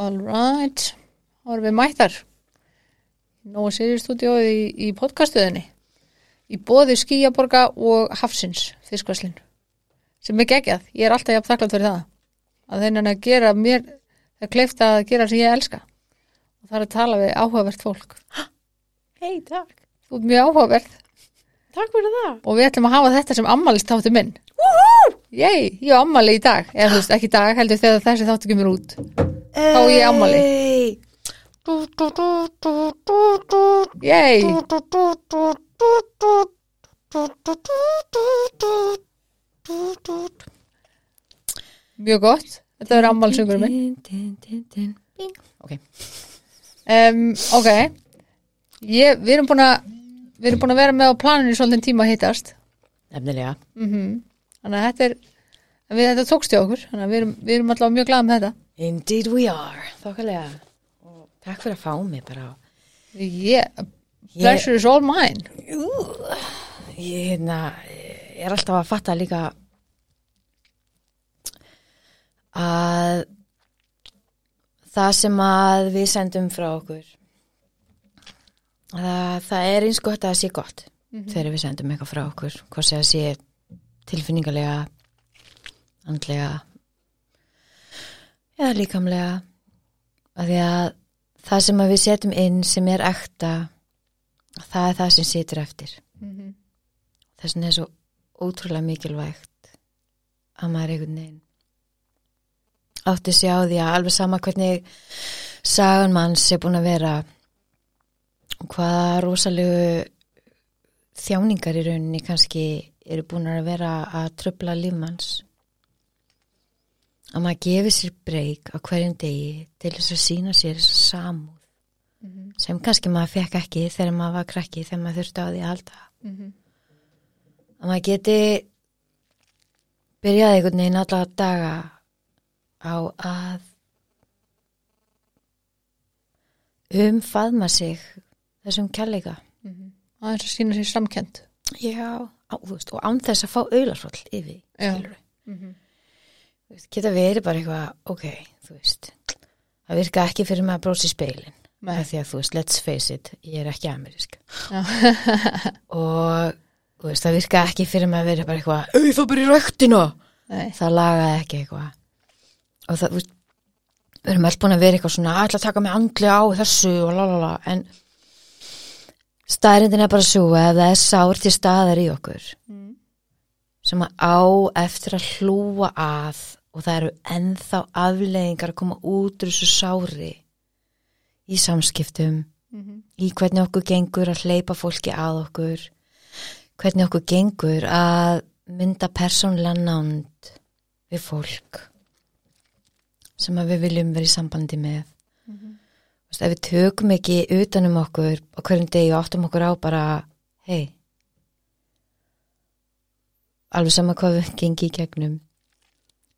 All right, þá erum við mættar Nóa Sirius stúdíóið í, í podcastuðinni í bóði Skíaborga og Hafsins fiskvæslin sem er geggjað, ég er alltaf jafn þakklátt fyrir það að þennan að gera mér það kleift að gera sem ég elska. Og það er að tala við áhugavert fólk. Hei, takk. þú ert mjög áhugaverð Takk fyrir það. Og við ætlum að hafa þetta sem ammalist þáttu minn. Woohoo! Yey, ég er ammali í dag. Eða þú veist, ekki í dag, heldur þegar þessi þáttu kemur út. Þá er ég ammali. Yey! Mjög gott. Þetta er ammalsöngurinn minn. Ok. Um, ok. Ég, við erum búin að við erum búin að vera með á planinu svolítið tíma að hittast Nefnilega. mm þannig að þetta er við, þetta tókst hjá okkur þannig að við erum, við erum allavega mjög glað með þetta Indeed we are. Þokkalega. Og takk fyrir að fá mig bara. yeah, pleasure is all mine Ú, ég hérna, er alltaf að fatta líka að það sem að við sendum frá okkur að það er eins gott að það sé gott. Þegar við sendum eitthvað frá okkur hvað sé að sé tilfinningalega andlega eða líkamlega. Að því að það sem að við setjum inn sem er ekta það er það sem situr eftir. Mhm. þess vegna er svo ótrúlega mikilvægt að maður einhvern veginn átti sig á því að alveg sama hvernig sagan manns er búin að vera og hvaða rosalegu þjáningar í rauninni kannski eru búin að vera að tröfla lífmanns að maður gefi sér breyk á hverjum degi til þess að sína sér samúð Mhm. sem kannski maður fekk ekki þegar maður var krakki þegar maður þurfti á því að halda Mhm. að maður geti byrjaði einhvern veginn alla daga á að umfaðma sig þessum kærleika. Aðeins að sína sér samkend já, á, þú veist, og án þess að fá auðlarsvall yfir, skilur við geta verið bara eitthvað ok, þú veist það virka ekki fyrir maður að brósi speilin Nei. af því að þú veist, let's face it ég er ekki amerísk. Og þú veist, það virka ekki fyrir maður að vera bara eitthvað auð þá byrja röktinu það lagaði ekki eitthvað. Og það, þú veist við erum alltaf búin að vera eitthvað svona ætla að taka mig andli á þessu og lalala en staðrindin er bara svo að það er sár til staðar í okkur Mm. sem að á eftir að hlúa að og það eru ennþá afleiðingar að koma út úr þessu sári í samskiptum Mhm. í hvernig okkur gengur að hleypa fólki að okkur hvernig okkur gengur að mynda persónlega nánd við fólk sem að við viljum vera í sambandi með Mhm. Þú veist, ef við tökum ekki utanum okkur á hverjum degi og áttum okkur á bara hei alveg sama hvað við gengi í gegnum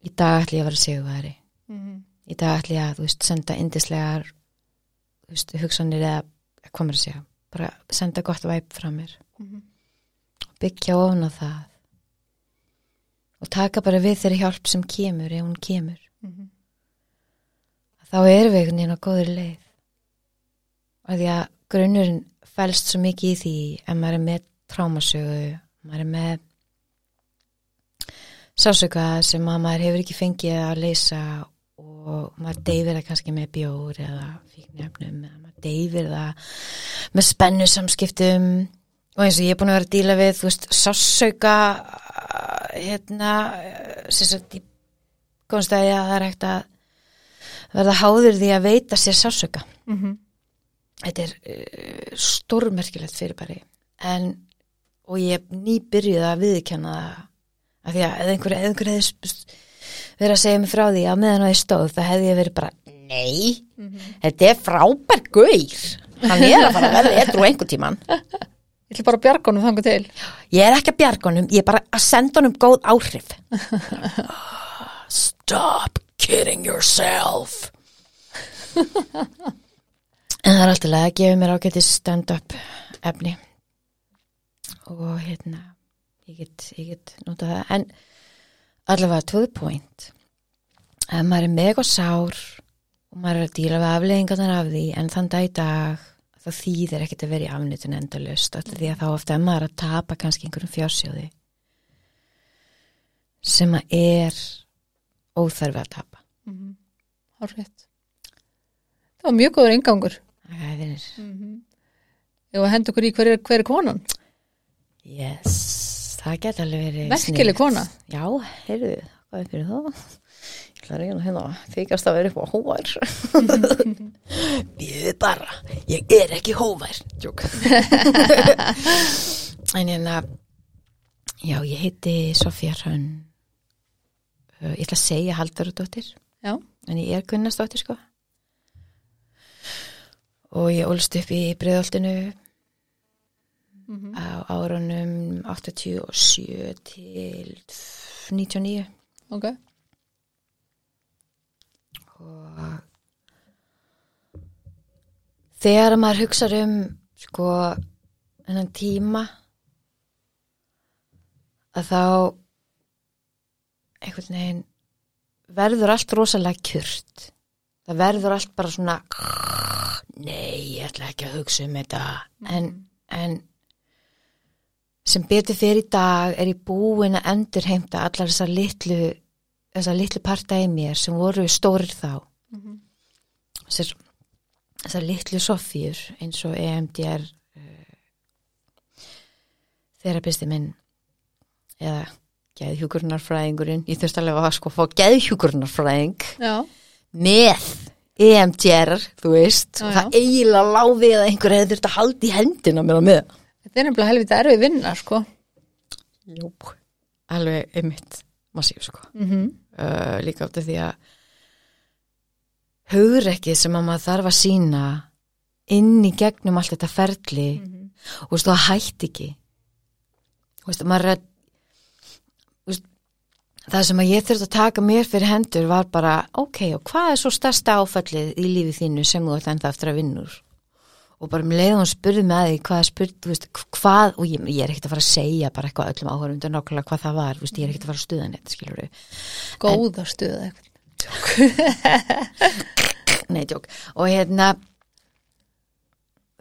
í dag ætli ég að vera sigurveri Mhm. í dag ætli ég að þú veist, senda indislegar þú veist, hugsanir eða hvað maður að segja, bara senda gott væp frá mér Mhm. byggja ofan á það og taka bara við þeirri hjálp sem kemur ef hún kemur Mhm. þá erum við einhvern veginn á góður leið og því að grunnurinn fælst svo mikið í því ef maður er með trámasögu maður er með sásöka sem að maður hefur ekki fengið að leysa og maður deyfir það kannski með bjór eða fíknefnum eða maður deyfir það með spennu samskiptum og eins og ég er búin að vera að díla við þú veist, sásöka hérna sagt í konstæði að það er hægt að verða háður því að veita sér sásöka Mhm. Þetta er uh, stórmerkilegt fyrirbæri. En og ég hef nýbyrjuð að viðkjanna það af því að einhver, einhver hefði verið að segja mig frá því að meðan á því stóð það hefði ég verið bara nei, þetta er frábær gaur. Hann er að fara að verða eitthvað einhver tíman Ég ætla bara að bjarga honum þangu til. Ég er ekki að bjarga honum, ég er bara að senda honum góð áhrif. Stop kidding yourself en það er alltaf að gefa mér ágætis stand-up efni og hérna ég get, ég get notað það en allavega to the point ef maður er mega sár og maður er að díla við afleðingarnar af því en þann dag í dag það þýðir ekkert að vera í afnýtun endalust allir því að þá ofta er maður að tapa kannski einhverjum fjársjóði sem að er óþarfi að tapa Hárrétt. Það var mjög góður ingangur. Það er Ég var að henda okkur í hver er, hver er konan. yes, það geta alveg verið Merkileg sniðugt. kona. já, heyrðu, hvað er fyrir það ég ætla að reyna hérna þykast að vera upp á hóvær við bara ég er ekki hóvær Jók. en hérna já, ég heiti Sofía Hrönn Uh, ég ætla að segja Halldóradóttir Já. en ég er Gunnarsdóttir sko og ég ólst upp í Breiðoltinu á árunum 87 til 99 Ok. og þegar maður hugsa um sko enn tíma að þá einhvern veginn verður allt rosalega kjört það verður allt bara svona nei, ég ætla ekki að hugsa um þetta. En, en sem betur fyrir í dag er ég búin að endurheimta allar þessar litlu þessar litlu parta í mér sem voru stórir þá. Þessar, þessar litlu sofjur eins og EMDR uh, þerapisti minn eða geðhjúkurnarfræðingurinn ég þurfti alveg að sko fá geðhjúkurnarfræðing Já. Með EMDR, þú veist. Já, og það eiginlega láfið að einhver hefði þurft að halda í hendina mér á með. Þetta er nefnilega helvita erfið vinna, sko. Jú, alveg einmitt massíf sko. Mm uh, líka áttu því að hugrekkið sem að maður þarf að sína inn í gegnum allt þetta ferli og veist, það hætti ekki. Þú veist, maður er að þú veist, það sem að ég þurfti að taka mér fyrir hendur var bara, ok, og hvað er svo stærsta áfallið í lífið þínu sem þú ætti enda eftir að vinnur og bara um leið og hún spurði með því hvað spurði, þú veist, hvað og ég, ég er ekkert að fara að segja bara eitthvað öllum áhörundur nákvæmlega hvað það var, veist, ég er ekkert að fara að stuða neitt, skilur við Góða stuða eitthvað. Nei, tjók. Og hérna,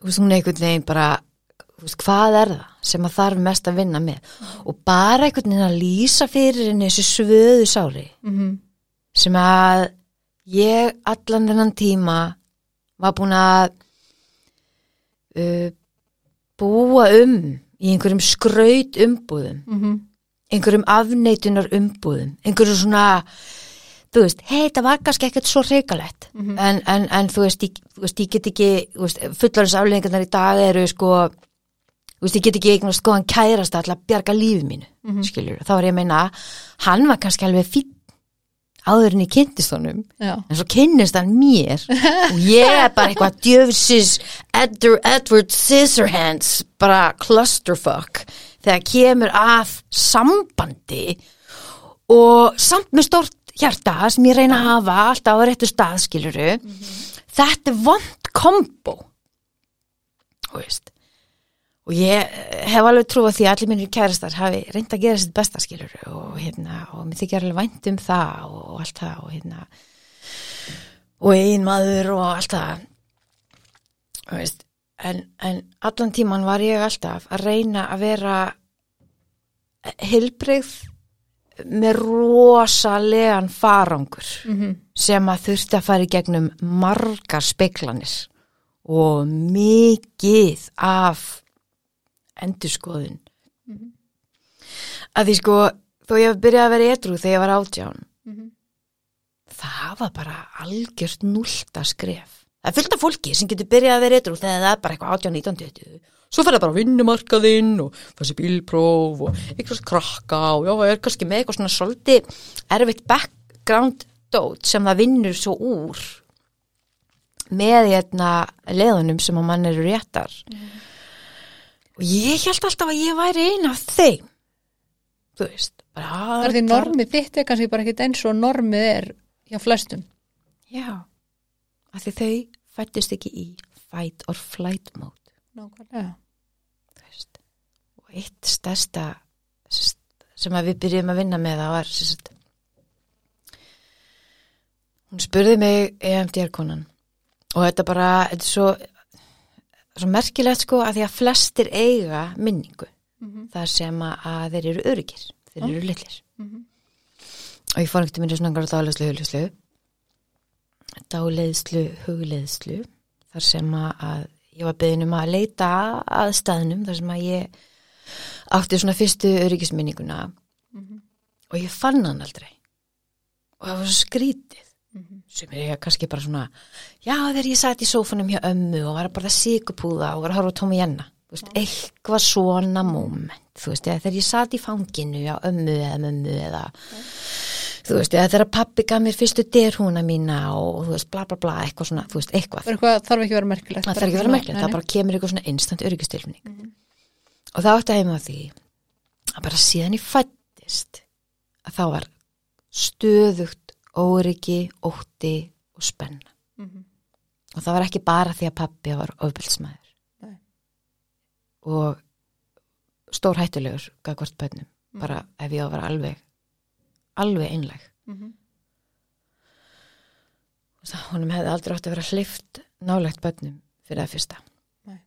þú veist, hún er einhvern veginn bara, hvað er það sem að þarf mest að vinna með? Og bara einhvern veginn að lýsa fyrir henni þessu svöðu sári Mm sem að ég allan þennan tíma var búin að uh, búa um í einhverjum skraut umbúðum -hmm. einhverjum afneitunar umbúðum einhverjum svona þú veist, hei, það var kannski ekkert svo reikalett Mhm. en, en, en þú veist, ég, þú veist, ég get ekki fullarins afleggingarnar í dag eru sko þú veist, ég get ekki eignast góðan kærast að bjarga lífi mínu, mm Mhm. skilur þá er ég að meina, hann var kannski alveg fín áður en ég kynntist honum Já. en svo kynnist hann mér og ég er bara eitthvað djöfsis Edward, Edward Scissorhands bara clusterfuck þegar kemur að sambandi og samt með stórt hjarta sem ég reyna að hafa alltaf á réttu stað skiluru þetta er vond kombo og veist og ég hef alveg trúið því að allir minnir kærastar hafi reynd að gera sitt besta skilur og hérna, og mér þykir alveg vænt um það og allt það og hérna og ein maður og allt það. Og veist en, en allan tíman var ég alltaf að reyna að vera hilbrigð með rosalegan farangur Mm sem að þurfti að fara í gegnum margar speklanir og mikið af endurskoðun. Að því sko þó ég hef byrjað að vera edru þegar ég var átján það var bara algjört núlta skref það er fullt af fólki sem getur byrjað að vera edru þegar það er bara eitthvað átján, nítján, tuttugu. Svo fer það bara á vinnumarkaðinn og þessi bílpróf og eitthvað krakka og já, er kannski með eitthvað svona svolítið erfitt background dót sem það vinnur svo úr með hérna leðunum sem að mann eru réttar og ég held alltaf að ég væri ein af þeim þú veist bara, Það er því normið þitt er kannski bara ekkit eins og normið er hjá flestum. já, af því þau fættist ekki í fight or flight mode Nákvæmlega. þú veist. og eitt stærsta sem við byrjum að vinna með það var sagt, hún spurði mig EMDR-konan og þetta bara, þetta er svo svo merkilegt sko að því að flestir eiga minningu. Mhm. þar sem að, þeir eru öryggir þeir eru litlir. Mhm. og ég fór ekkert minni svona dáleiðslu, hugleiðslu dáleiðslu, hugleiðslu þar sem að, ég var beðin um að leita að staðnum þar sem að ég átti svona fyrstu öryggisminninguna. Mhm. og ég fann hann aldrei. Og það var svo skrítið Mhm. sem er kannski bara svona já þegar ég satt í sófanum hjá ömmu og var að bara sigupúða og var að horfa Tómi veist, eitthvað svona moment þú veist, eða þegar ég satt í fanginu á ömmu eða mömmu eða þú veist, eða þegar pappi gaf mér fyrstu derhúna mína og þú veist, bla bla bla eitthvað svona, þú veist, eitthvað. Eitthvað þarf ekki að vera merkilegt það þarf ekki að vera merkilegt, það bara kemur eitthvað svona instant öryggistilfning Mhm. og það átti að heima því að bara síðan ég fættist að þá var stöðugt óryggi, ótti og spenna Mhm. og það var ekki bara því að pappi var ofbeldsmaður Nei. og stór hættulegur gagvart bönnum, Mhm. bara ef ég á að vera alveg alveg einleg Mhm. honum hefði aldrei átt að vera hlift nálegt bönnum fyrir það fyrsta Nei.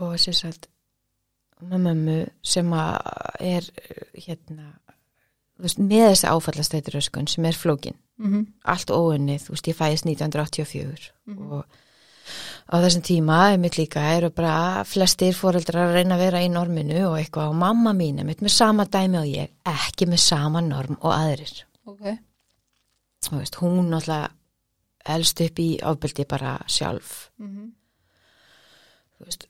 og sér sagt með mömmu sem er hérna veist, með þessi áfallastættir öskun sem er flókin, Mhm. allt óunnið þú veist, ég fæðist 1984 Mhm. og á þessum tíma einmitt líka eru bara flestir fóreldrar að reyna að vera í norminu og eitthvað og mamma mín einmitt með sama dæmi og ég ekki með sama norm og aðrir Ok. þú veist, hún náttúrulega elst upp í ábyldi bara sjálf Mhm. þú veist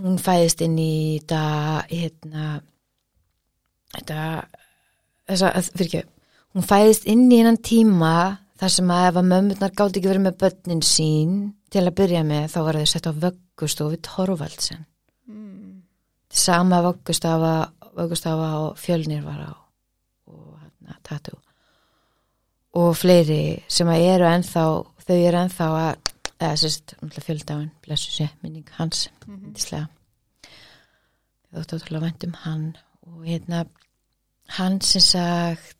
hún fæðist inn í þetta hérna þetta þessa, að- fyrir ekki hún fæðist inn í hennan tíma þar sem að ef að mömmurnar gátt ekki verið með börnin sín til að byrja með þá var þau sett á vöggustofu Torvaldsen. Mm. sama vöggustafa vöggustafa og fjölnir var á og hérna tattu og fleiri sem að eru ennþá þau eru ennþá að eða sérst, fjöldáin, blessu sé minning hans, íslega ég þóttu ótrúlega vænt um hann og hérna hann sem sagt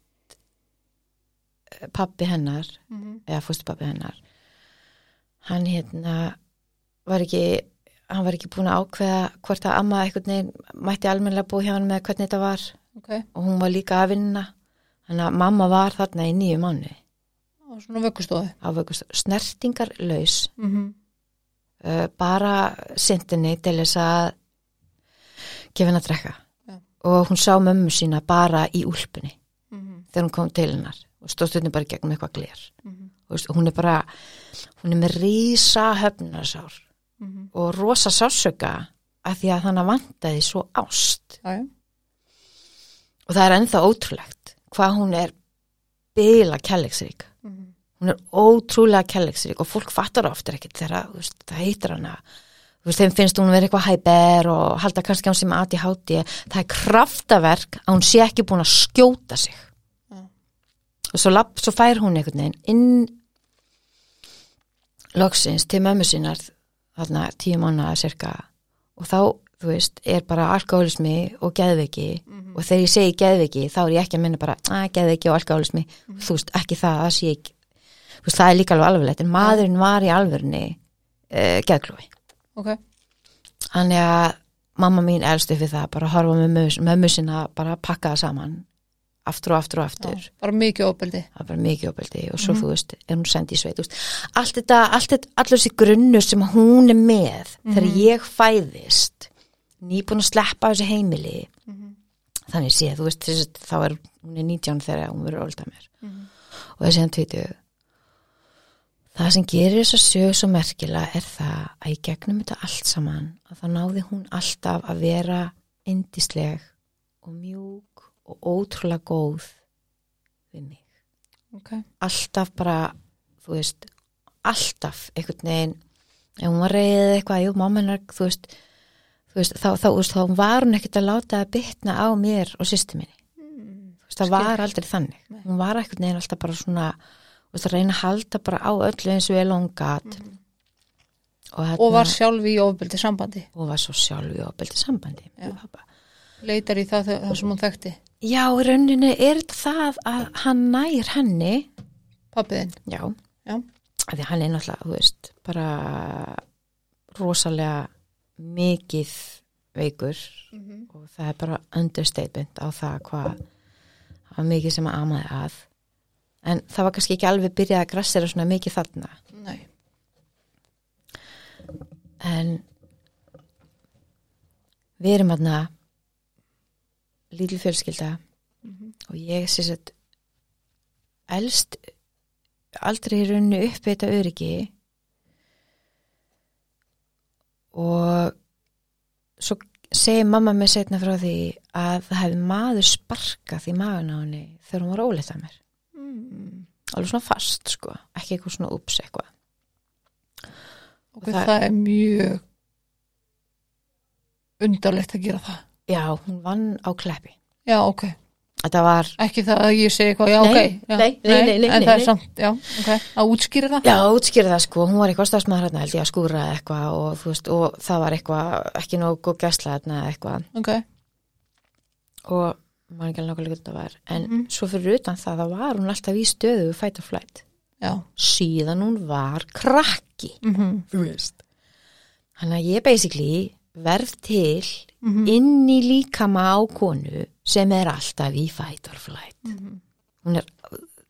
pappi hennar Mhm. eða fóstupappi hennar hann hérna var ekki hann var ekki búin að ákveða hvort að amma eitthvað neginn mætti almennilega búið hjá hann með hvernig þetta var Ok. og hún var líka að vinna þannig að mamma var þarna í nýju mánu Og svona vöggustofu. á vöggust snertingar laus Mhm. uh, bara sindinni til þess að gefa henni að drekka. Og hún sá mömmu sína bara í úlpunni Mhm. þegar hún kom til hennar og stóð stundin bara gegnum eitthvað gler Mhm. og veist, hún er bara hún er með rísa höfnarsár Mhm. og rosa sásöka af því að þannig vantaði svo ást já. og það er ennþá ótrúlegt hvað hún er bila kærleiksrík Mhm. hún er ótrúlega kærleiksrík og fólk fattar ofta ekkert þegar það heitir hana þú veist, þeim finnst hún vera eitthvað hæber og halda kannski á sem aði háti það er kraftaverk að hún sé ekki búin að skjóta sig. Já. og svo, lapp, svo fær hún einhvern veginn inn loksins til mömmu sínar þarna tíu mánuða cirka. Og þá, þú veist, er bara alkoholismi og geðveiki. Mhm. og þegar ég segi geðveiki þá er ég ekki að minna bara að geðveiki og alkoholismi þú veist, ekki það, það sé ekki þú veist, það er líka alveg alvarlegt. En maðurinn var í alvörni uh, geðklúi Ok. Þannig að mamma mín elst við það bara að horfa með mömmu, mömmu sinna bara að pakka það saman aftur og aftur og aftur Já, bara mikið óbeldi. bara mikið opildi og svo þú veist er hún sendið í sveit veist. allt þetta, allur þessi grunnur sem hún er með þegar ég fæðist nýbúin að sleppa þessi heimili Mhm. þannig sé, þú veist, þá er hún er 19 þegar hún verður ólda mér Mhm. og þessi hann tvítu það sem gerir þess að sög svo merkilega er það að í gegnum þetta allt saman að þá náði hún alltaf að vera indisleg og mjúk og ótrúlega góð við mig Ok. alltaf bara, þú veist alltaf einhvern veginn ef hún var reyðið eitthvað, jú, mamma hennar þú veist, þú veist, þá, þá, veist, þá var hún ekkert að láta að bytna á mér og sýstu minni, Mm. þú veist, það var aldrei þannig, Nei. hún var einhvern veginn alltaf bara svona, þú veist, að reyna að halda bara á öllu eins og ég longat Mhm. og, hérna, Og var sjálf í óbeldi sambandi. og var svo sjálf í ofbeldi sambandi leitar í það, það sem hún þekkti. Já, rauninni er það að hann nær henni. Pappiðinn, Já, já, því hann er náttúrulega, þú veist, bara rosalega mikið veikur. Og það er bara understatement á það hvað það mikið sem að amaði að en það var kannski ekki alveg byrjað að grassera svona mikið þarna. Nei. En við erum aðna lítil fjölskylda. Og ég sé sett elst aldrei í rauninu uppveita öryggi. Og svo segir mamma mér setna frá því að það hefði maður sparkað í magan á henni þegar hún var óleitt að mér mm. alveg svona fast sko, ekki eitthvað svona ups eitthvað. Og það- það, er mjög undarlegt að gera það. Já, hún vann á kleppi. Já, ok, var ekki það að ég segi eitthvað já, Nei, ok, já, nei, nei, nei, nei, en það er samt, já, ok að útskýra það? Já, útskýrði það sko, hún var eitthvað stafsmaður hérna held ég að skúra eitthvað og þú veist, og það var eitthvað, ekki nóg góð gæsla hérna eitthvað. Ok, og maður ekki alveg nákvæmlega hvernig það var en Mhm. svo fyrir utan það, þá var hún alltaf í stöðu við fight or flight, já. Síðan hún var krakki, mm þú veist. Þannig að ég basically verð til Mhm. inn í líkama á konu sem er alltaf í fight or flight. Mhm. hún er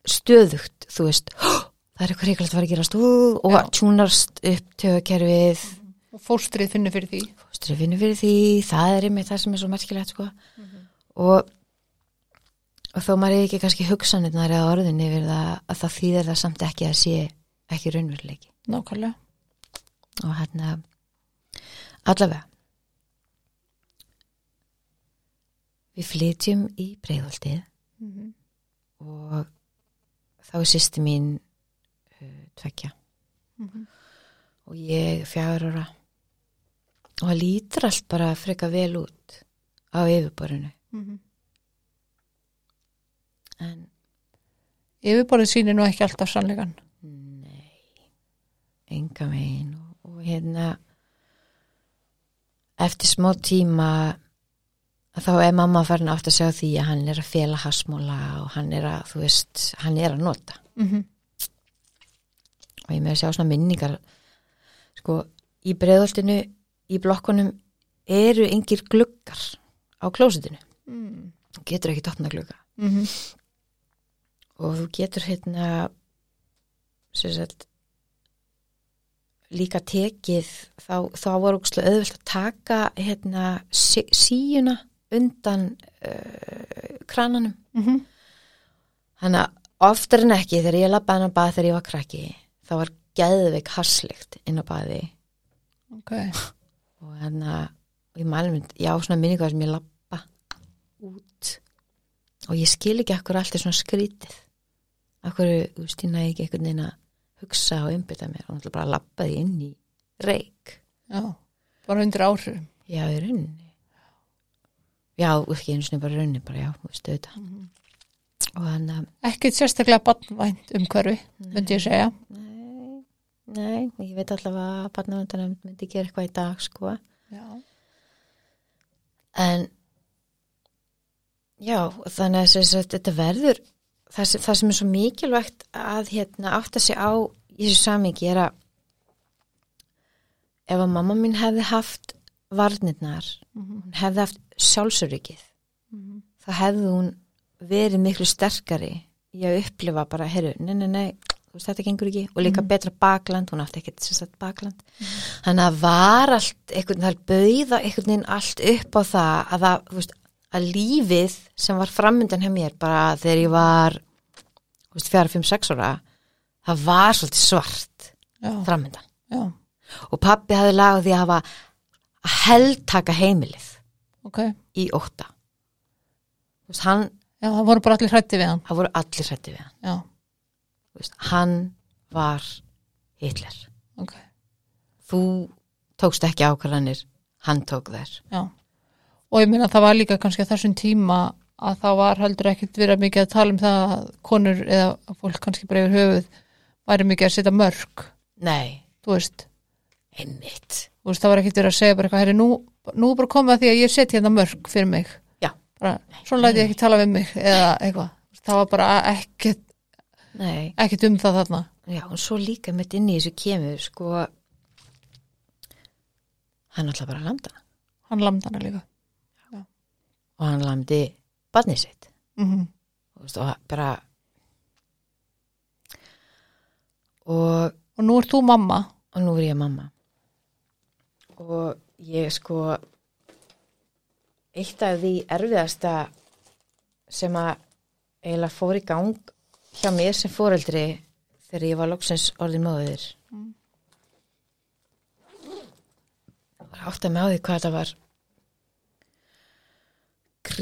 stöðugt, þú veist. Það er eitthvað reikulegt að fara að gerast. Ú, og Já. tjúnarst upp tögakerfið og fóstrið finnur fyrir því. Fóstri finnur fyrir því, það er einmitt það sem er svo merkilegt sko. Og, og þó maður er ekki kannski hugsanirnar eða orðin yfir það að það þýðir það samt ekki að sé ekki raunveruleiki nákvæmlega, og hérna allavega við flytjum í breiðholtið Mhm. og þá er sýsti mín uh, tvekja Mhm. og ég fjagur ára og það lítur allt bara freka vel út á yfirborinu Mhm. En yfirborðið sýnir nú ekki alltaf sannleikan nei enga megin og, og hérna eftir smá tíma þá er mamma farin átt að segja því að hann er að fela hasmóla og hann er að, þú veist, hann er að nota. Mm og ég með að sjá svona minningar sko, í breiðoltinu í blokkunum eru engir gluggar á klósitinu -hmm. þú getur ekki opna glugga. Mm og þú getur hérna sagt líka tekið þá, þá var ógustlega auðvelt að taka hérna sí, síuna undan uh, krananum. -hmm. þannig að oftar en ekki þegar ég labbaði hann að baða þegar ég var krakki þá var geðveik harslikt inn á baði. Ok, og hérna og ég mælum mynd, já svona minningar sem ég labba út. Og ég skil ekki akkur allt er svona skrítið akkur, þú veist, ég næ ekki einhvern veginn að hugsa og umbyrta mér. Og náttúrulega bara labbaði inn í reik já bara undir áhrifum. Já, í rauninni. Já, ekki einu sinni bara í rauninni bara já, þú veist, auðvitað. Mhm. og þannig að ekkert sérstaklega barnvænt umhverfi myndi ég segja. Nei, nei, ég veit allavega að barnavöndanum myndi gera eitthvað í dag, sko. Já, En já, þannig að þetta verður það sem, það sem er svo mikilvægt að hérna átt að segja á í þessu samingi er að ef að mamma mín hefði haft varnirnar, Mhm. hún hefði haft sjálfsöryggið, Mhm. þá hefði hún verið miklu sterkari í að upplifa bara, heyrðu, nei, nei, nei þetta gengur ekki, og líka betra bakland hún átti ekkert sem sagt bakland þannig að var allt, einhvern er bauða einhvern veginn allt upp á það að það, þú veist, að lífið sem var framöndan hjá mér bara þegar ég var fjara, fimm, sex ára það var svolítið svart framöndan já, og pappi hafði lagað því að hafa að heldtaka heimilið ok. í ótta. Þú veist, hann, já, það voru bara allir hrætti við hann. það voru allir hrætti við hann. Veist, hann var Hitler. Ok, þú tókst ekki ákvarðanir hann tók þær. Já og ég meina það var líka kannski á þessum tíma að það var heldur ekkert verið mikið að tala um það að konur eða fólk kannski bara yfir höfuð væri mikið að setja mörg nei, þú veist, einmitt. Þú veist það var ekkert verið að segja bara eitthvað herri, nú, nú bara komið að því að ég setja hérna mörg fyrir mig. Bara, svona læti ég ekki tala við mig eða eitthvað, það var bara ekkert, nei, ekkert um það þarna. Já, og svo líka mitt inn í þessu kemur, sko hann ætla bara að landa. Hana hann lamdi hana líka og hann lamdi barnið sitt. Mm veist, og bara og, og nú ert þú mamma. Og nú er ég mamma. Og ég sko eitt af því erfiðasta sem að eiginlega fór í gang hjá mér sem fóreldri þegar ég var loksins orðin móðir. Mm. átt að með á því hvað þetta var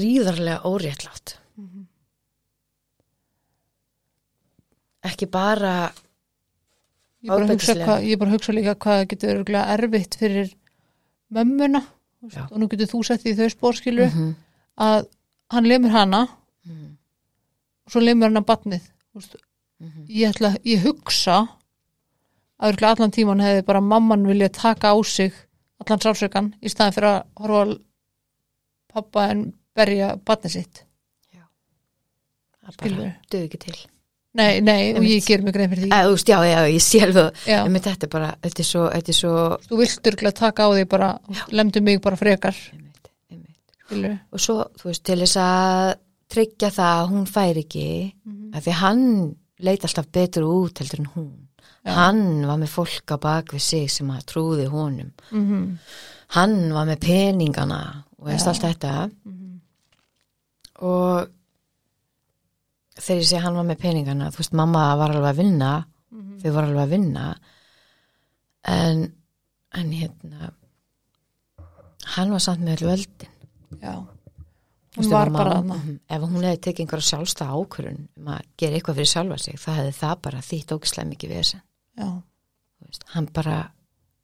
gríðarlega óréttlátt ekki bara ég bara, hvað, ég bara hugsa líka hvað getur örgulega erfitt fyrir mömmuna og nú getur þú sett í þau spórskilu Mhm. að hann lemur hana Mhm. og svo lemur hann að batnið veist, Mhm. ég, ætla, ég hugsa að örgulega allan tíman hefði bara mamman vilja taka á sig allan sársökan í staðin fyrir að horfa pappa en berja batnið sitt það bara Skilurðu? döð ekki til nei, nei, og ég ger mig grein fyrir því þú veist, já, já, ég sé alveg Já. Einmitt, þetta er bara, þetta er svo, þetta er svo þú vilt örgulega taka á því bara, lemdu mig bara frekar einmitt. skilur og svo, þú veist, til þess að tryggja það að hún fær ekki Mhm. af því hann leit alltaf betur út heldur en hún Já. hann var með fólk á bak við sig sem að trúði honum mm -hmm. hann var með peningana og veist Já. allt þetta Mhm. Og þegar ég segi hann var með peningana þú veist, mamma var alveg að vinna Mhm. þau var alveg að vinna. En en hérna hann var samt með öll völdin. Já. Hún veist, var bara mamma- Mhm. ef hún hefði tekið einhverja sjálfstæða ákvörun um að gera eitthvað fyrir sjálfa sig það hefði það bara þýtt ógislega mikið vesen. Já. þú veist, hann bara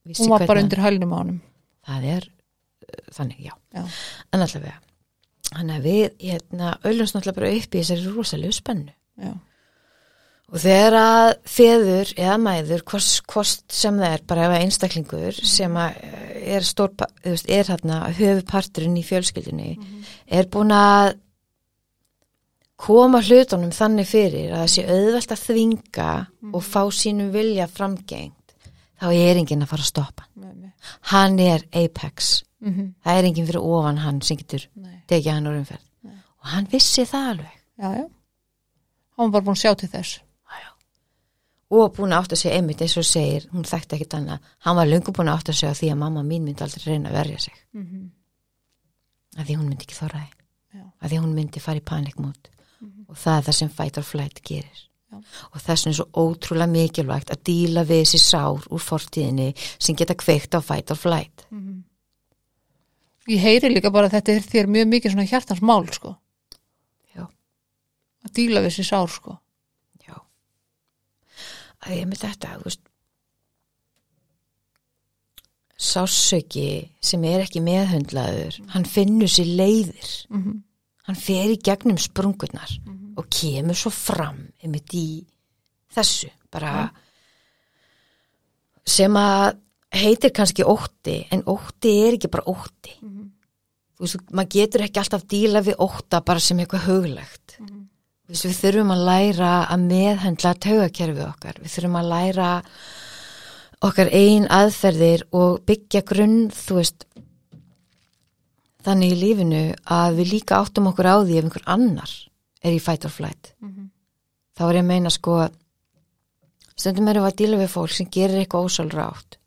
hún var bara undir hælnum á honum. Það er uh, þannig, já, já, en allavega þannig að við, hérna, öllumst náttúrulega bara upp í þessari rosalegu spennu. Já, og þegar að feður eða mæður, hvort, hvort sem það er bara ef að einstaklingur sem að eh, er stór, pa- þú veist, er hérna höfuparturinn í fjölskyldunni er búin að koma hlutunum þannig fyrir að það sé auðvelt að þvinga og fá sínum vilja framgengt þá er enginn að fara að stoppa. Nei, nei. hann er apex. Mm -hmm. það er enginn fyrir ofan hann sem getur nei. Tekið hann úr umferð. Og hann vissi það alveg. Já, já. Hann var búin að sjá til þess. Og búin að átta sig einmitt eins og segir hún þekkti ekkit annað, hann var löngu búin að átta sig á því að mamma mín myndi aldrei reyna að verja sig. Mm -hmm. að því hún myndi ekki þorraði Já. að því hún myndi fara í panikmót og það er það sem fight or flight gerir. Já. og þess vegna er svo ótrúlega mikilvægt að díla við þessi sár úr fortíðinni sem geta kveikt á fight or flight ég heyri líka bara að þetta er þér mjög mikið svona hjartans mál sko Já. að díla við sér sár sko Já. Að ég með þetta, veist, sásöki sem er ekki meðhundlaður, hann finnur sér leiðir, mm -hmm. hann fer í gegnum sprungurnar og kemur svo fram einmitt í þessu, bara sem að heitir kannski ótti, en ótti er ekki bara ótti. Þú veist, maður getur ekki alltaf díla við ótta bara sem eitthvað huglegt. Þú veist, við þurfum að læra að meðhendla taugakerfið okkar. Við þurfum að læra okkar ein aðferðir og byggja grunn, þú veist, þannig í lífinu að við líka áttum okkur á því ef einhver annar er í fight or flight. Þá er ég að meina sko, stundum erum við að díla við fólk sem gerir eitthvað ósálrátt.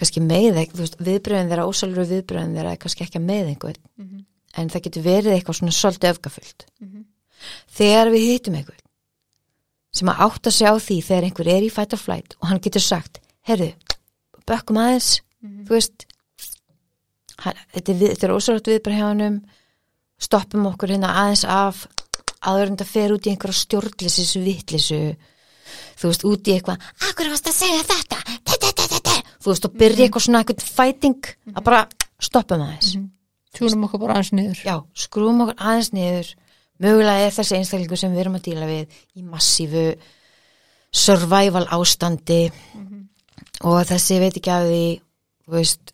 Kannski með viðbröðin þeirra, ósálru viðbröðin þeirra er kannski ekki að með einhvern. En það getur verið eitthvað svona svolítið öfgafullt. Þegar við hittum einhvern sem að átta sig á því þegar einhver er í fight or flight og hann getur sagt, herðu, bökkum aðeins, þú veist, hann, þetta er, við- er ósálrætt viðbröð hjá hannum, stoppum okkur hérna aðeins af. Það fer út í einhverja stjórnlisis vittlisu, þú veist, út í eitthvað, akkur varst að segja þetta, þetta, þú veist, og byrja eitthvað svona eitthvað fighting, að bara stoppum aðeins. tjúnum okkur bara aðeins niður. Já, skrúum okkur aðeins niður. Mögulega er þessi einstaklingu sem við erum að díla við í massífu survival ástandi. Og þessi veit ekki að því þú veist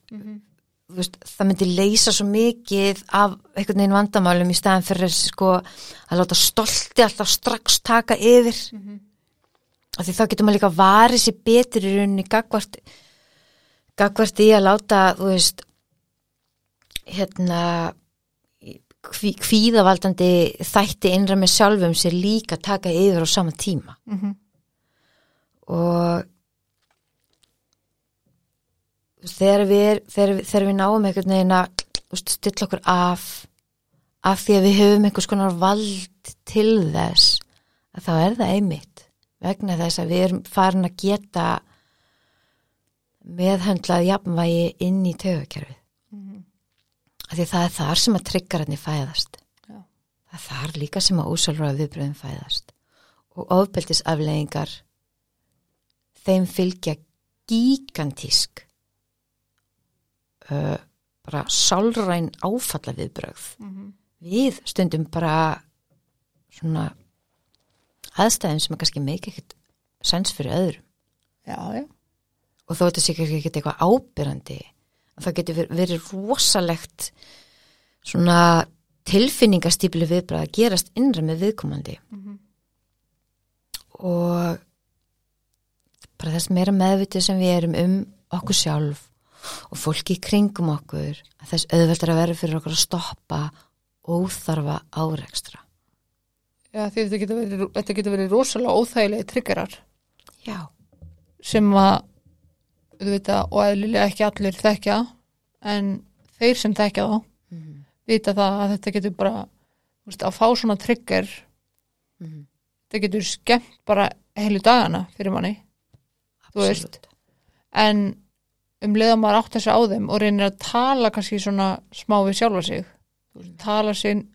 þú veist, það myndi leysa svo mikið af einhvern veginn vandamálum í staðan fyrir sko að láta stolti alltaf strax taka yfir. Mhm. af því þá getur maður líka varið sér betur í rauninni gagvart gagvart í að láta þú veist hérna kví, kvíðavaldandi þætti innra með sjálfum sér líka taka yfir á sama tíma Mhm. og þú veist, þegar við, þegar, við- þegar við náum einhvern veginn að stilla okkur af af því að við höfum einhvers konar vald til þess þá er það einmitt vegna þess að við erum farin að geta meðhöndlað jafnvægi inn í taugakerfið Mhm. af því það er þar sem að tryggararnir fæðast Já. það er þar líka sem að úsálfráða viðbröðum fæðast og ofbeldisafleðingar þeim fylgja gigantísk uh, bara sálræn áfalla viðbröð Mhm. við stundum bara svona aðstæðum sem er kannski meik ekkert sens fyrir öðrum Já, já. Og þó þetta sé ekki eitthvað ábyrrandi það getur ver- verið rosalegt svona tilfinningastýpli viðbrað að gerast innra með viðkomandi. Mhm. og bara þess meira meðvitið sem við erum um okkur sjálf og fólki í kringum okkur að þess auðveldur að vera fyrir okkur að stoppa óþarfa árekstra. Já, því þetta getur verið, þetta getur verið rosalega óþægilegi triggerar. Já, sem að auðvitað og eðlilega ekki allir þekkja en þeir sem þekkja þá mm vita það að þetta getur bara veist, að fá svona trigger -hmm. þetta getur skemmt bara heilu dagana fyrir manni veist. en um leiða maður átt þessu á þeim og reynir að tala kannski svona smá við sjálfa sig veist, tala sig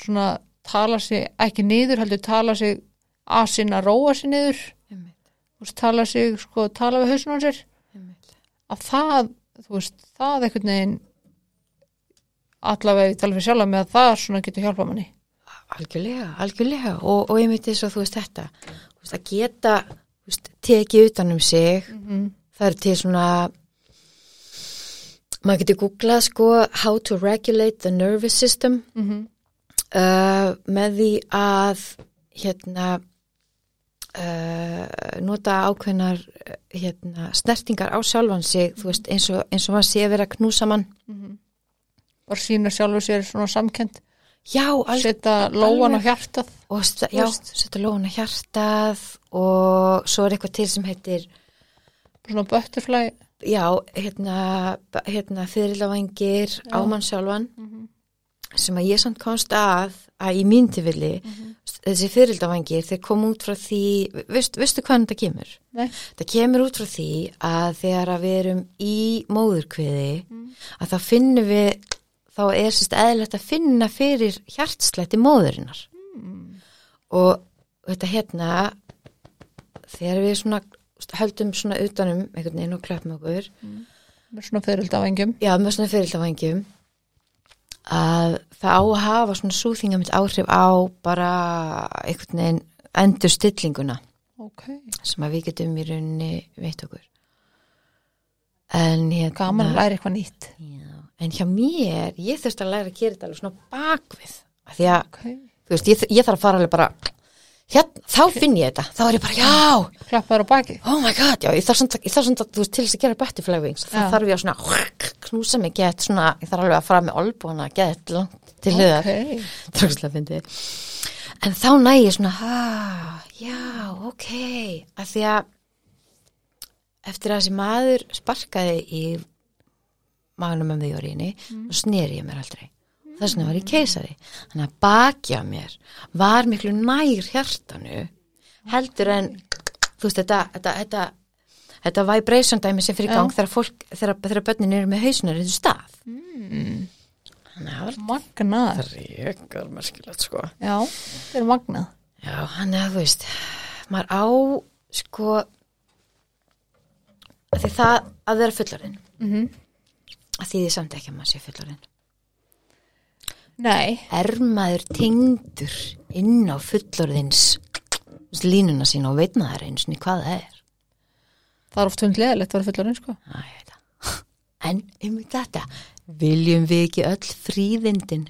svona tala sig ekki niður heldur tala sig að sinna róa sig niður. Tala sig sko, tala við hausun á sér að það, þú veist, það einhvern veginn allavega ég tala fyrir sjálfa með að það svona getur hjálpa manni. Algjörlega, algjörlega. Og, og ég myndi þess að þú veist þetta þú veist, að geta veist, tekið utan um sig mm -hmm. það er til svona maður getur googlað sko how to regulate the nervous system. Mm uh, með því að hérna uh, nota ákveðnar uh, hérna, snertingar á sjálfan sig þú veist eins og, eins og maður sé að vera knúsa mann. Bara sína sjálfu sér svona samkend setja lóan á hjartað. Og já, setja lóna hjartað og svo er eitthvað til sem heitir svona butterfly. Já, hérna, hérna fyrirlavangir á mann sjálfan sem að ég samt komst að að í mín tilvilli þessi fyririldavangir þeir kom út frá því veist, veistu hvernig það kemur? Nei. það kemur út frá því að þegar að við erum í móðurkviði að þá finnum við þá er sérst eðlilegt að finna fyrir hjartslætti móðurinnar. Og þetta hérna þegar við svona höldum svona utanum einhvern veginn og klöpum okkur með svona fyrirldavengjum já, með svona fyririldavængjum að það á að hafa svona súþingamitt áhrif á bara einhvern veginn endur stillinguna ok, sem að við getum í rauninni veit okkur. En hérna gaman að læra eitthvað nýtt. Já, en hjá mér, ég þurfti að læra að gera þetta alveg svona bakvið. Af því að, ok, þú veist, ég, ég þarf að fara alveg bara hérna, þá finn ég þetta þá er ég bara, já, klappaður á baki oh my god, já, ég þarf að, ég þarf að þú veist, til þess að gera butterfly wings, þá Já. þarf ég að svona knúsa mig gett svona, ég þarf alveg að fara með olbúna gett langt til hliðar ok, Trókslega fyndi. En þá næ ég svona, ah, já, ok, að því að eftir að þessi maður sparkaði í magnum um því orðinni, mm. og sneri ég mér aldrei. Þess vegna var ég keisari. Þannig að bakja mér var miklu nær hjartanu heldur en, þú veist, þetta, þetta, þetta, þetta vibration dæmi sem fyrir gang þegar fólk, þegar, þegar börnin eru með hausunar í þessu stað. Mm. Þannig að það var magnað Ríkar merkilegt sko. já, þetta er magnað Já, hann er að þú veist, maður á sko að því það að vera fullorinn, mm -hmm. að því því samt ekki að maður sé fullorinn. Nei, Er maður tengdur inn á fullorðins línuna sína og veit maður einu sinni hvað það er. það er oft hundleðilegt að vera fullorinn sko. Æ, ég það. en einmitt þetta. Viljum við ekki öll fríðindin?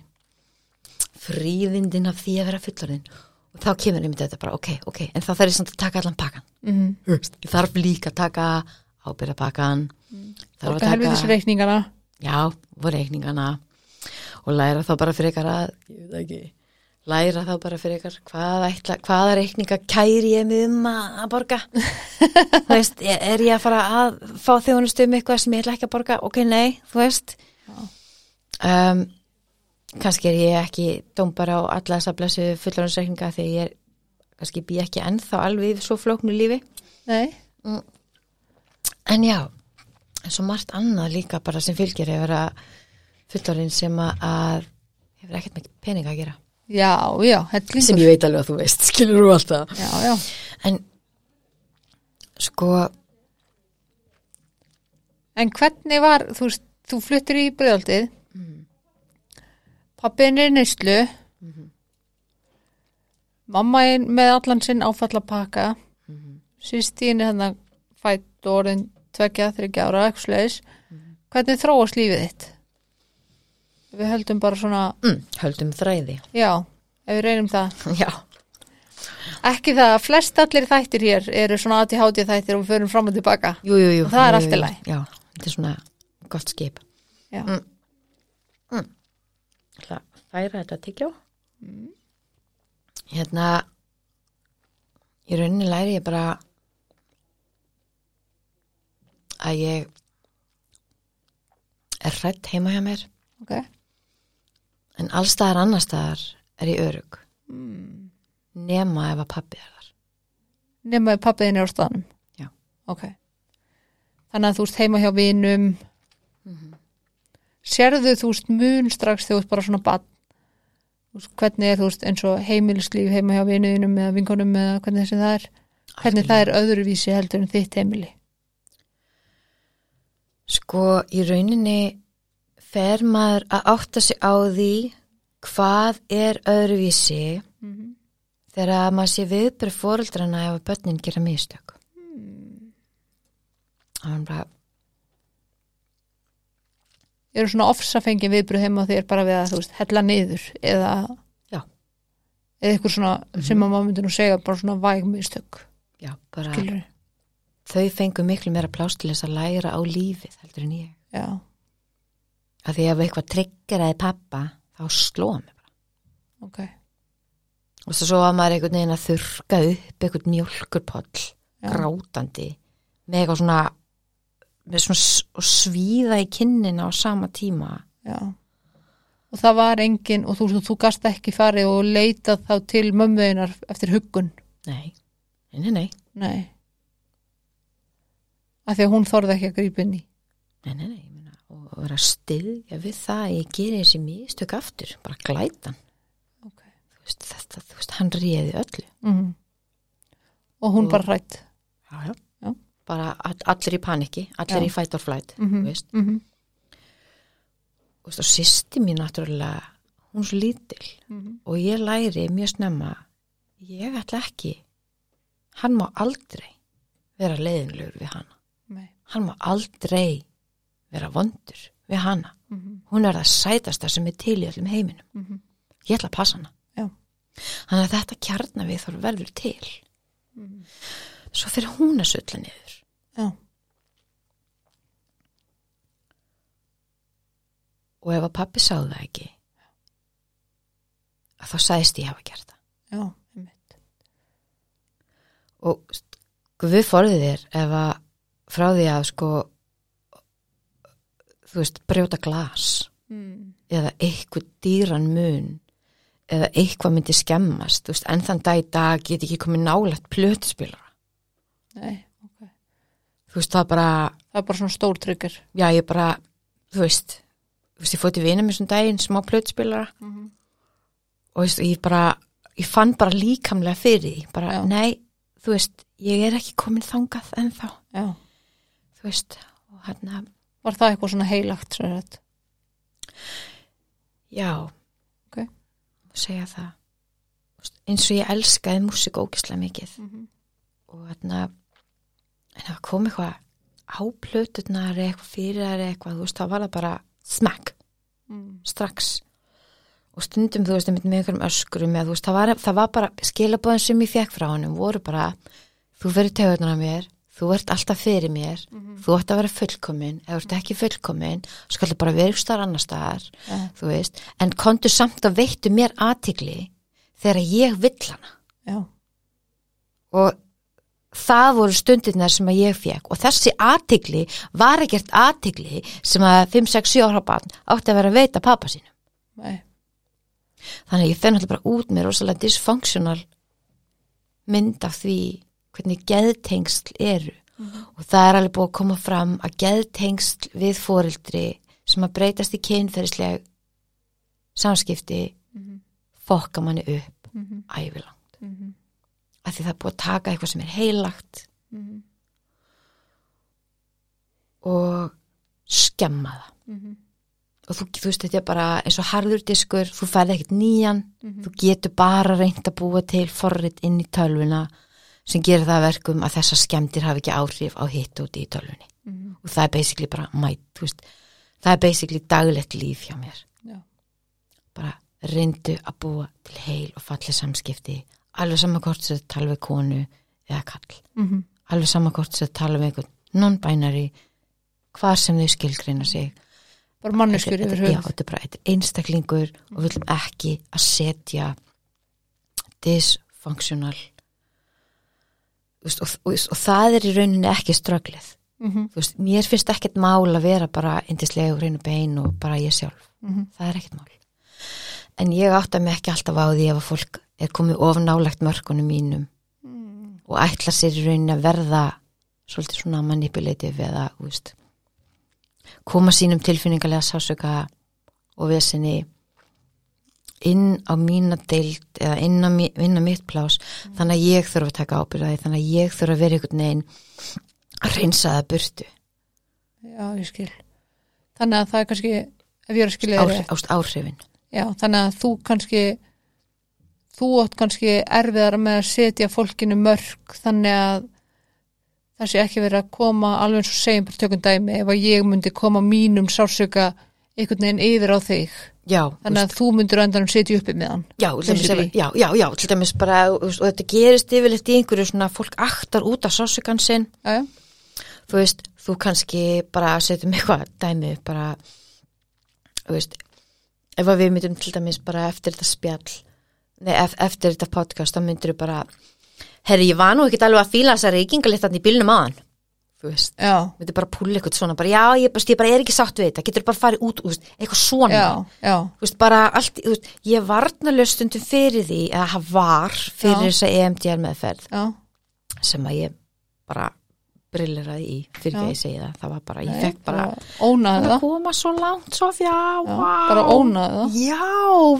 Fríðindin af því að vera fullorðin og þá kemur einmitt þetta bara, ok, ok en þá þarf ég samt að taka allan pakkan. Mm ég þarf líka að taka ábyrðapakkan þarf að taka, reikningana. Já, og reikningana og læra þá bara fyrir ykkar að ég veit ekki læra þá bara fyrir ykkar hvað ætla, hvaða reikninga kæri ég mig um að borga? Þú veist, er ég að fara að fá þjónustu um eitthvað sem ég ætla ekki að borga? Ok, nei, þú veist. Um, kannski er ég ekki dómbara á alla þess að blessu fullarinsreikninga þegar ég er kannski bý ekki ennþá alveg svo flóknu lífi. Nei, En já, en svo margt annað líka bara sem fylgir hefur að fullorinn sem að, að hefur ekkert með peninga að gera. já, já, hellingur Sem ég veit alveg að þú veist, skilur þú alltaf. Já, já, En sko, en hvernig var þú þú fluttir í bregðaldið Mhm. pappin er neyslu mamma er með allan sinn áfallapakka mm -hmm. sístín er hann að fætt orðin tvekja, þryggja ára, eitthvað sleiðis hvernig þróast lífið þitt við höldum bara svona mm, höldum þræði. já, ef við reynum það Já, ekki það að flest allir þættir hér eru svona ATHT þættir og við förum fram og tilbaka jú, jú, jú. Og það er allt í lagi. Já, þetta er svona gott skip. já, Mm. ætla að færa þetta til mm. hérna í rauninni læri ég bara að ég er hrætt heima hjá mér ok en allstaðar annarstaðar er ég örug mm. nema ef að pappi er þar. Nema ef pappiðin er á staðnum? Já. ok. Þannig að þú veist heima hjá vinum. Sérðu þú veist mun strax þegar þú veist bara svona bann hvernig er þú veist eins og heimilislíf heima hjá vinuðinum eða vinkonum eða hvernig þessi það er? Hvernig það er öðruvísi heldur en þitt heimili? Sko, í rauninni fer maður að átta sig á því hvað er öðruvísi þegar að maður sé viðbröð fóreldrana ef að börnin gera mistök. Mm. Það er bara, eru svona ofsafengin viðbröð heima þér bara við að þú veist hella niður eða Já. eða eitthvað svona sem að maður myndi nú segja bara svona vægmistök já, bara skilur þau fengu miklu meira plást til þess að læra á lífið heldur en ég. já, Af því ef eitthvað tryggeraði pappa, þá slóða mig bara. ok Og svo var maður einhvern veginn að þurrka upp einhvern mjólkurpoll, Já. grátandi, með eitthvað svona, með svona svíða í kinnina á sama tíma. Já. Og það var engin, og þú, þú gast ekki farið og leitað þá til mömmuðinar eftir huggun. Nei, nei, nei, nei, Nei. Af því að hún þorði ekki að grípa inn í. nei, nei, nei, og vera að styðja við það að ég geri þessi mistök aftur, bara glætan. Ok. Þú veist, þetta, þú veist, hann réði öllu. Mm. Og hún Og- bara hrætt. Já, já. Já. Bara all, allir í paniki, allir Já. í fight or flight, Mhm. þú veist. Mm -hmm. Þú veist, og sýsti mín náttúrulega, hún er svo lítil og ég læri mjög snemma, ég ætla ekki, hann má aldrei vera leiðinlegur við hana. Nei. Hann má aldrei vera vondur við hana. Mm Hún er það sætasta sem er til í öllum heiminum. -hmm. Ég ætla að passa hana. Þannig að þetta kjarna við þarf verður til. Svo fyrir hún að sulla niður. Já. Og ef að pappi sá það ekki, að þá sæðist ég hafa gert það. Já. Og guð forðið þér ef að frá því að sko, þú veist, brjóta glas Mm. eða eitthvað dýran mun eða eitthvað myndi skemmast, þú veist, en þann dag í dag get ekki komið nálægt plötuspilara. Nei. ok. Þú veist, það er bara, Það er bara svona stór tryggur. já, ég bara, þú veist, þú veist, ég fótt í vinum þessum daginn, smá plötuspilara Mm -hmm. og þú veist, ég bara, ég fann bara líkamlega fyrir því, bara, Já. nei, þú veist, ég er ekki komin þangað ennþá, Já. þú veist, og hérna, Var það eitthvað svona heilagt já, Ok. má segja það, eins og ég elskaði músík ógislega mikið Mm -hmm. og hérna, en það kom eitthvað á plöturnar eitthvað fyrir eitthvað, veist, þá var það bara smack, mm. strax og stundum, þú veist, með einhverjum öskrum eða, veist, það var, það var bara skilabóðin sem ég fekk frá honum voru bara þú verður tegurnar af mér, þú ert alltaf fyrir mér, þú ætti að vera fullkomin. Eða þú ert ekki fullkomin skal það bara vera ykkur starf annar staðar Ja. þú veist, en kontu samt að veittu mér aðtigli þegar ég vill hana. Já, og það voru stundirnar sem að ég fekk og þessi aðtigli var ekkert aðtigli sem að 5-6-7 ára barn átti að vera að veita pappa sínum. Nei, þannig að ég fenn alltaf bara út með rosalega dysfunctional mynd af því hvernig geðtengsl eru og það er alveg búið að koma fram að geðtengsl við fórildri sem að breytast í kynferðisleg samskipti Mhm. fokka manni upp Mhm. ævilangt Mhm. af því það er búið að taka eitthvað sem er heilagt Mhm. og skemma það Mhm. og þú, þú veist þetta er bara eins og harður diskur þú færði ekkert nýjan Mhm. þú getur bara reynd að búa til forrit inn í tölvuna sem gerir það að verkum að þessar skemmtir hafi ekki áhrif á hitt út í tölvunni. Mhm. og það er basically bara mæt, þú veist, það er basically daglegt líf hjá mér. Já, bara reyndu að búa til heil og falli samskipti. Alveg saman hvort sem þetta tala við konu eða kall, Mhm. alveg saman hvort sem þetta tala við einhvern non-binary hvar sem þau skilgreina sig. Bara manneskur yfir þetta- já, þetta er bara einstaklingur og við viljum ekki að setja dysfunctional veist, og, og, og það er í rauninni ekki ströglið Mhm. Þú veist, mér finnst ekkert mál að vera bara indislega og reynu bein og bara ég sjálf Mhm. það er ekkert mál en ég átta mig ekki alltaf á því ef að fólk er komið of nálagt mörkunum mínum Mhm. og ætla sér í rauninni að verða svolítið svona manipulative eða veist, koma sínum tilfinningarlega sásöka og vesinni inn á mína deild eða inn á, inn á mitt plás þannig að ég þurfa að taka ábyrðaði þannig að ég þurfa að vera einhvern veginn að reynsa það burtu. Já, ég skil. Þannig að það er kannski, ef ég er að skilja þér ást áhrifin. Já, þannig að þú kannski þú átt kannski erfiðar með að setja fólkinu mörg þannig að það sé ekki verið að koma alveg eins og segjum bara tökum dæmi ef að ég myndi koma mínum sársöka einhvern veginn yfir á þig. Já, þannig að þú myndir á endanum setja uppi með hann. Já, ef- já, já, já, bara og, þetta gerist yfirleitt í einhverju svona fólk aktar út af sásugan sinn. Þú veist, þú kannski bara setjum eitthvað dæmi bara þú veist ef við myndum til dæmis bara eftir þetta spjall nei, ef, eftir þetta podcast þá myndir við bara herri, ég var nú ekkert alveg að fíla þessa reykingalit þarna í bílnum aðan þú veist, já, myndir bara púla eitthvað svona bara, já, ég, bara, ég bara er ekki sátt við þetta getur bara farið út, þú veist, eitthvað svona. Já, já, veist, bara allt, veist, ég varnalög stundum fyrir því, eða það var fyrir Já. þessa EMDR meðferð já, sem að ég bara brilleraði í, fyrir að ég segi það. Það var bara, ég fekk bara ónaði að það. koma svo langt, Sofja, Já, wow bara ónaði það. Já,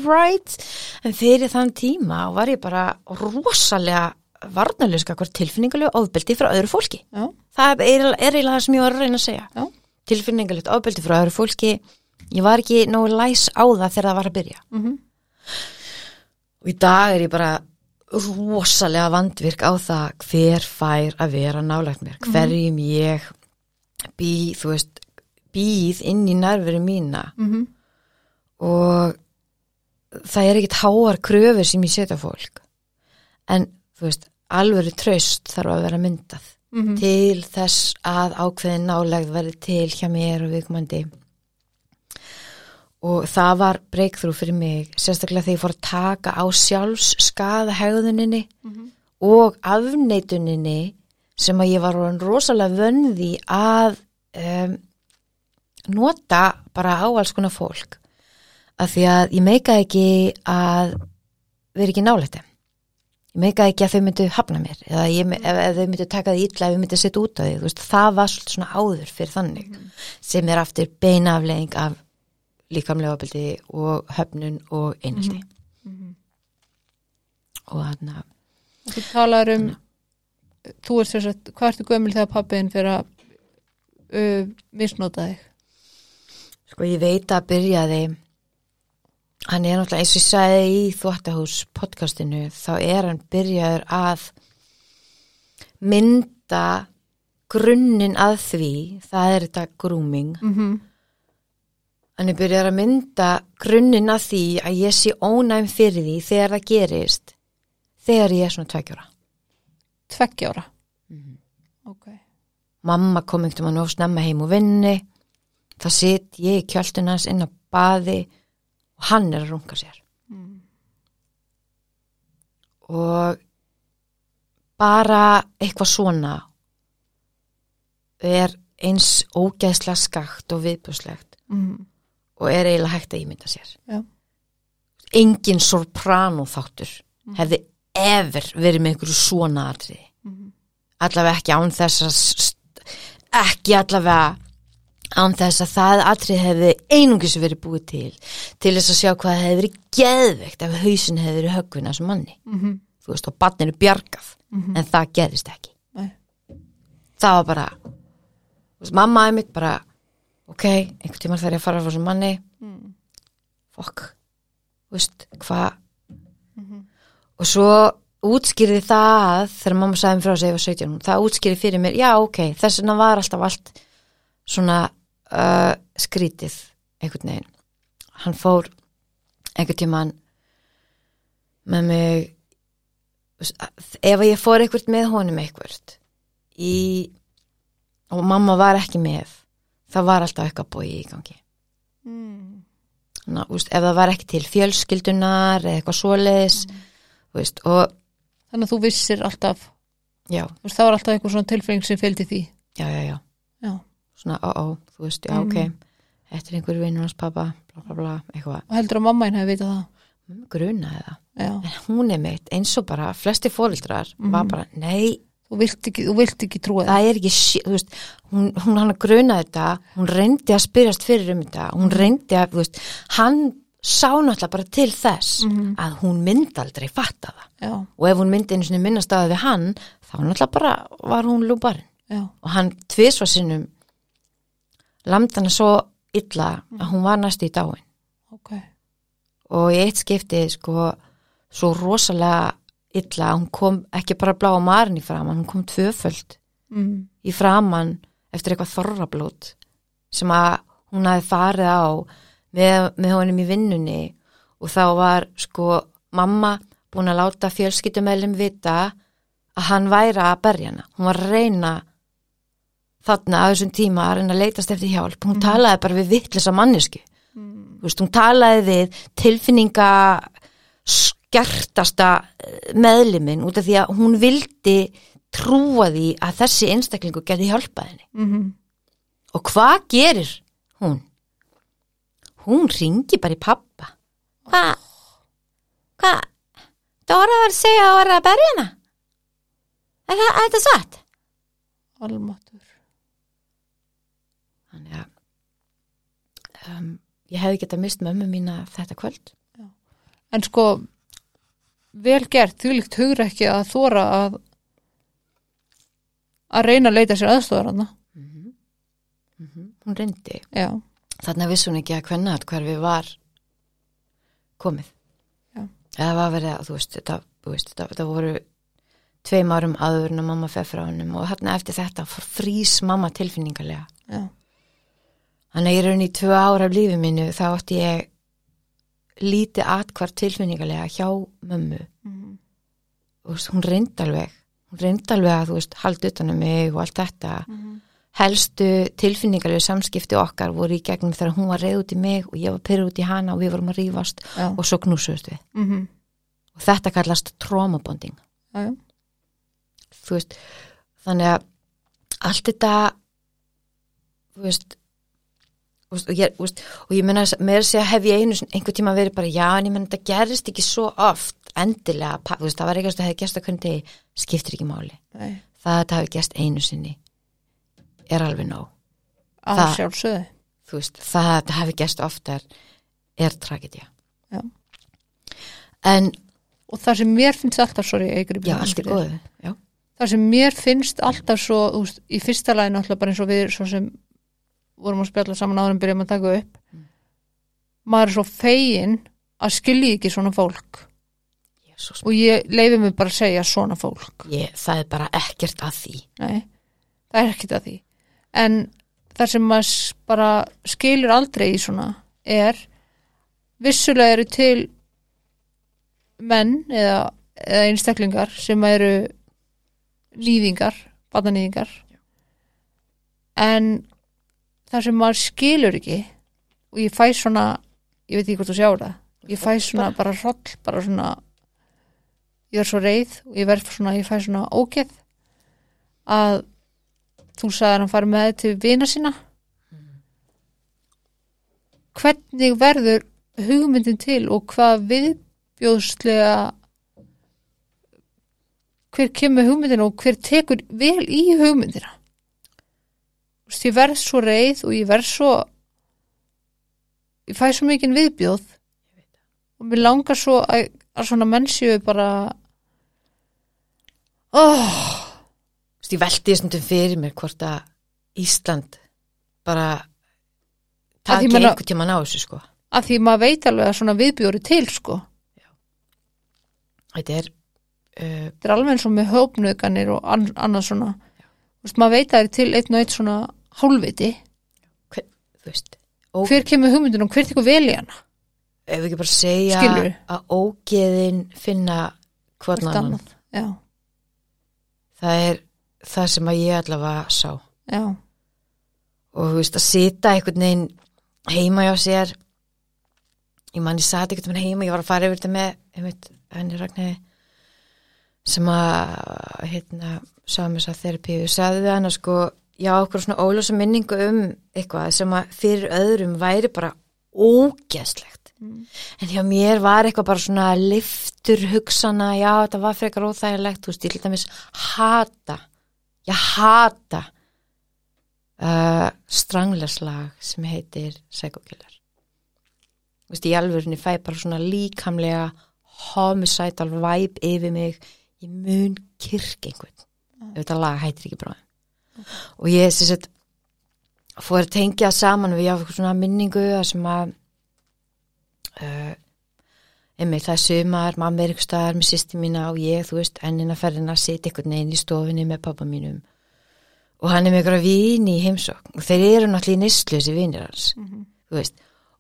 right. En fyrir þann tíma var ég bara rosalega varnalög skakvar tilfinningulega ofbeldi frá öðru fólki. Já, það er, er eiginlega það sem ég var að reyna að segja. Já. tilfinningalegt ofbeldi frá öðru fólki ég var ekki nógu læs á það þegar það var að byrja. Mhm, og í dag er ég bara rosalega vandvirk á það hver fær að vera nálægt mér. Hverjum ég býð, þú veist, býð inn í nærveru mína. Mhm, og það er ekkit háar kröfur sem ég setja fólk. En þú veist, alvöru tröst þarf að vera myndað mhm, til þess að ákveðin nálegð verði til hjá mér og viðkomandi. Og það var breakthrough fyrir mig sérstaklega þegar ég fór að taka á sjálfs skada hegðuninni mhm, og afneituninni sem að ég var rosalega vönði að um, nota bara á alls konar fólk. Af því að ég meika ekki að vera ekki nálætti ég meika ekki að þau myndu hafna mér eða ég, ef, ef þau myndu taka því illa ef þau myndu setja út á þú veist, það var svolítið svona áður fyrir þannig sem er aftur beinafleðing af líkamlega opildi og höfnun og einhaldi mhm. og þarna þú talar um þú ert þess að, hvað ertu gömul þegar pappiðin fyrir að uh, misnota þig? Sko ég veit að byrjaði hann er náttúrulega eins og ég sagði í þvóttahús podcastinu þá er hann byrjaður að mynda grunninn að því, það er þetta grooming, mm en ég byrjar að mynda grunninn að því að ég sé ónæm fyrir því þegar það gerist, þegar ég er svona tveggjóra. tveggjára Mhm. ok, Mamma kom einhvern veginn of snemma heim úr vinni, þá sitt ég í kjöldunans inn á baði og hann er að runga sér. mm. og bara eitthvað svona er eins ógeðslega skakt og viðbjörslegt Mm. og er eiginlega hægt að ímynda sér Já. engin soprano þáttur hefði ever verið með einhverju svona atriði Mhm. allavega ekki án þess að ekki allavega án þess að það atrið hefði einungis verið búið til til þess að sjá hvað hefði verið geðveikt ef hausin hefði verið höggvin að þessum manni Mm þú veist, og barninu bjargað Mhm. en það gerist ekki Nei. það var bara veist, mamma er mitt bara ok, einhvern tímann þarf ég að fara frá þessum manni Mm. fokk, veist, hvað Mhm. og svo útskýrði það þegar mamma sagði mér frá sig ég var 17 það útskýrði fyrir mér, já ok þess vegna var alltaf allt svona uh, skrítið einhvern veginn hann fór einhvern tímann með mig ef ég fór einhvert með honum einhvert í og mamma var ekki með það var alltaf eitthvað bói í gangi Mm. Ná, úst, ef það var ekki til fjölskyldunar eða eitthvað svoleiðis mm. og þannig að þú vissir alltaf já, veist, það var alltaf einhver svona tilfeyring sem fylgdi því já, já, já já. Svona, ó, ó, þú veist, já, Mhm. ok þetta er einhver vinnur hans pappa, bla, bla, bla eitthvað, og heldur að mamma einn hefði vitað það? Grunaði það. Já. en hún er meitt, eins og bara flesti fóreldrar Mhm. var bara, nei, þú vilt ekki, þú vilt ekki trúa það það er ekki shit, þú veist, hún, hún hann grunaði þetta hún reyndi að spyrjast fyrir um þetta hún reyndi að, þú veist, hann sá náttúrulega bara til þess Mhm. að hún myndi aldrei fatta það. Já, og ef hún myndi einu sinni minnast að við hann þá náttúrulega bara var hún lúbarinn já, og hann tvisvar sinnum lamd hana svo illa að hún var næstu í dáin ok og í eitt skipti sko svo rosalega illa að hún kom ekki bara blá á marin í framann, hún kom tvöföld mm. í framann eftir eitthvað þorrablót sem að hún hafi farið á með, með honum í vinnunni og þá var sko mamma búin að láta fjölskyttumælum vita að hann væri að berja hana. Hún var að reyna þarna á þessum tíma að reyna að leitast eftir hjálp. Hún talaði bara við vittlisa mannesku. Mm. Þú veist, hún talaði við tilfinninga skertasta meðlimin út af því að hún vildi trúa því að þessi einstaklingu geti hjálpað henni. Mm Og hvað gerir hún? Hún ringi bara í pappa. Hvað? Hvað? Dóra var að segja að vera að berja hana. Er það, þetta satt? almatur Þannig að um, ég hefði getað mist mömmu mína þetta kvöld. en sko vel gert, því líkt hugur ekki að þóra að að reyna að leita sér aðstofar hann Mm -hmm. Hún reyndi. já, Þannig vissi hún ekki að hvenna hverfi var komið. Já. Eða var verið að, þú veist, þetta, þú veist, þetta, þetta voru tveim árum áður en að mamma fer frá hennum og hérna eftir þetta fór frýs mamma tilfinningarlega. já, Þannig að ég raun í tvö ára af lífi mínu þá átti ég lítið atkvart tilfinningarlega hjá mömmu. mm. Veist, hún reyndi alveg, hún reyndi alveg að, þú veist, haldi utan um mig og allt þetta. Mm. helstu tilfinningarlegu samskipti okkar voru í gegnum þegar hún var reyð út í mig og ég var pyrr út í hana og við vorum að rífast já, og svo knúsust við. mm Og þetta kallast trómabonding. já. Þú veist, þannig að allt þetta, þú veist, og ég, ég meina með þess að hef ég einu einhvern tíma verið bara já en ég meina þetta gerist ekki svo oft endilega, veist, það var eitthvað að hefði gerst að hvernig skiptir ekki máli. Nei, Það að þetta hafi gerst einu sinni er alveg nóg. að Það- sjálfsögðu það að þetta hefði gæst oftar er tragedía. Já. En, og það sem mér finnst alltaf, sorry, já, er já. það sem mér finnst alltaf svo veist, í fyrsta lagi náttúrulega bara eins og við svo sem vorum að spjalla saman áður en byrjum að taka upp Mm. maður er svo fegin að skilji ekki svona fólk Jesus, og ég leifi mig bara að segja svona fólk ég, það er bara ekkert að því. Nei. það er ekkit að því en það sem maður bara skilur aldrei í svona er vissulega eru til menn eða, eða einstaklingar sem eru nýðingar, barnanýðingar en það sem maður skilur ekki og ég fæ svona ég veit ekki hvort þú sjáur það ég fæ svona bara. hroll bara svona ég er svo reið og ég verð svona, ég fæ svona ógeð að þú sagði að hann fari með þig til vina sína hvernig verður hugmyndin til og hvað viðbjóðslega hver kemur hugmyndin og hver tekur vel í hugmyndina ég verð svo reið og ég verð svo ég fæ svo mikið viðbjóð. Og mér langar svo að, að svona mennsju bara oh, ég veldi þessum fyrir mér hvort að Ísland bara taki einhvern tímann á þessu sko. Að því maður veit alveg að svona viðbjóri til sko. Þetta er uh, þetta er alveg eins og með hópnöðganir og an, annað svona. Þú veist, maður veit að það er til einn og eitt svona hálfviti. Hver, veist ó, hver kemur hugmyndin og hver tekur vel í hana? Ef við ekki bara segja Skilurðu? að ógeðin finna Hvort annan. já, það er það sem að ég allavega sá. Já, og þú veist að sita einhvern veginn heima hjá sér. Ég man ég sati einhvern veginn heima ég var að fara yfir þetta með henni Ragnæði sem að hérna, sá mér þess að þerapi og sagði við hann að sko já, okkur svona ólösa minningu um eitthvað sem að fyrir öðrum væri bara ógeðslegt. En hjá mér var eitthvað bara svona liftur hugsana, já þetta var frekar óþægilegt, þú veist, ég til dæmis hata, ég hata uh, strangleslag sem heitir Psycho-Killer Þú veist, í alvörinni fæ bara svona líkamlega homicidal vibe yfir mig. Ég mun kyrk einhvern. Ef þetta lag hættir ekki bráðum og ég sagt fór að tengja saman við svona minningu að sem að uh, einmitt það sumar, mamma er ykkur staðar með sýsti mína og ég, þú veist, ennina ferðina að sitja einhvern veginn í stofinni með pappa mínum. Og hann er með ykkur að víni í heimsókn. Og þeir eru náttúrulega í nýslu þessi vinir hans þú veist,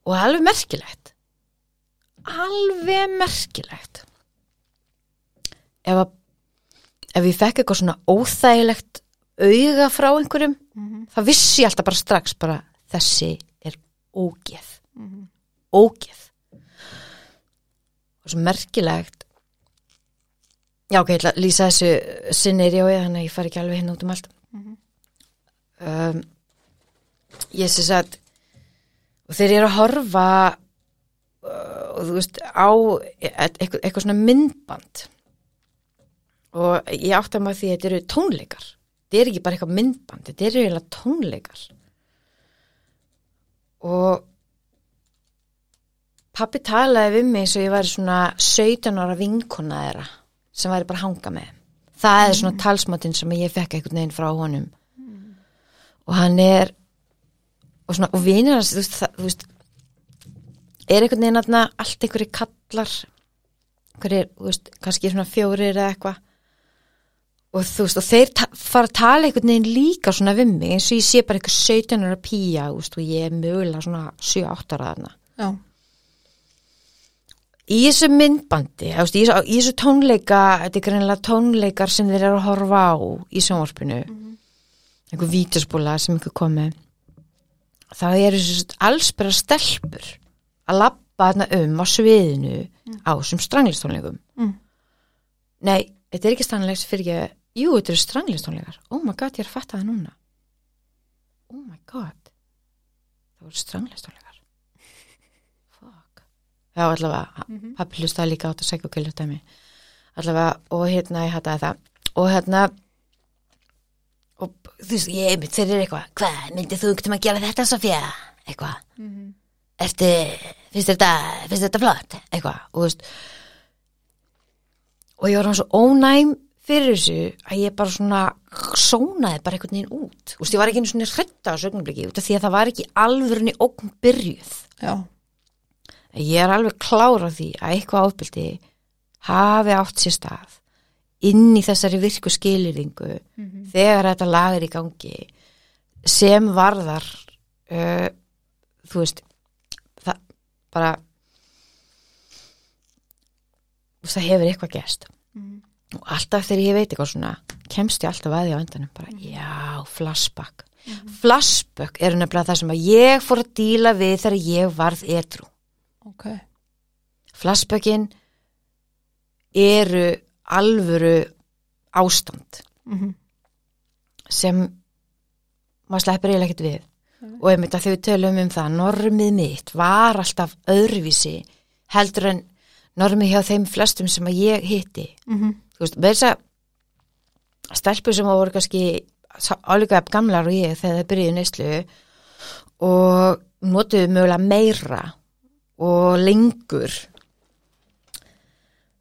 og alveg merkilegt. Alveg merkilegt. Ef að ef ég fekk eitthvað svona óþægilegt auga frá einhverjum það vissi ég alltaf bara strax bara þessi er ógeð. Ógeð. Og svo merkilegt. Já ok, ég ætla að lýsa þessu sinneirjói þannig að ég fari ekki alveg hinn út um allt. Um, ég sé að og þeir eru að horfa uh, og þú veist á eitthvað, eitthvað svona myndband og ég átti að maður því að þetta eru tónleikar þetta er ekki bara eitthvað myndband þetta eru eiginlega tónleikar. Og pappi talaði við mig eins og ég væri svona 17 ára vinkona þeirra sem væri bara hanga með. Það er svona talsmátinn sem ég fekk einhvern veginn frá honum. Og hann er og, svona, og vinir hans þú veist, er einhvern veginn aðna allt einhverju kallar einhverjir, þú veist, kannski svona fjórir eða eitthvað og þú veist, og þeir fara að tala einhvern veginn líka svona við mig eins og ég sé bara einhver 17 ára þú veist, og ég er mögulega svona 7-8 ára þarna. Já, í þessu myndbandi, veist, í þessu, í þessu tónleika þetta er greinlega tónleikar sem þeir eru að horfa á í sjónvarpinu. Einhver vítaspúla sem einhver komi það eru þessu allsbera stelpur að labba þarna um á sviðinu á þessum stranglistónleikum Mm. nei, þetta er ekki stranglegs fyrir ekki, jú, þetta eru stranglistónleikar oh my god, ég er að fatta það núna. Oh my god. Það voru stranglistónleikar fuck. Já, allavega, pappi hlustaði líka á þetta segja og gilur dæmi. Allavega, og hérna, ég hataði það. Og hérna og þú veist, ég einmitt, eru eitthvað hvað, myndið þú einhvern veginn að gera þetta Sofía eitthvað. Ertu, finnst þetta finnst þetta flott, eitthvað. Og þú veist og ég var hann svo ónæm fyrir þessu að ég bara svona sónaði bara einhvern veginn út. Þú veist, ég var ekki einu svona hrætta á sögnumbliki út af því að það var ekki alvörunni ógn byrjuð. Já, ég er alveg klára því að eitthvað ábyldi hafi átt sér stað inn í þessari virku skilirðingu þegar þetta lag er í gangi sem varðar uh, þú veist það bara veist, það hefur eitthvað gest og alltaf þegar ég veit eitthvað svona kemst ég alltaf að því á endanum bara, já, flashback. Flashback eru nefnilega það sem að ég fór að díla við þegar ég varð edru ok, flashbackin eru alvöru ástand Mhm. sem maður sleppir eiginlega ekkert við. Og einmitt að þau tölum um það normið mitt var alltaf öðruvísi heldur en normið hjá þeim flestum sem að ég hitti Mhm. þú veist, með þess að stelpur sem voru kannski álíka gamlar og ég þegar það byrjuði neyslu og notuðu mögulega meira og lengur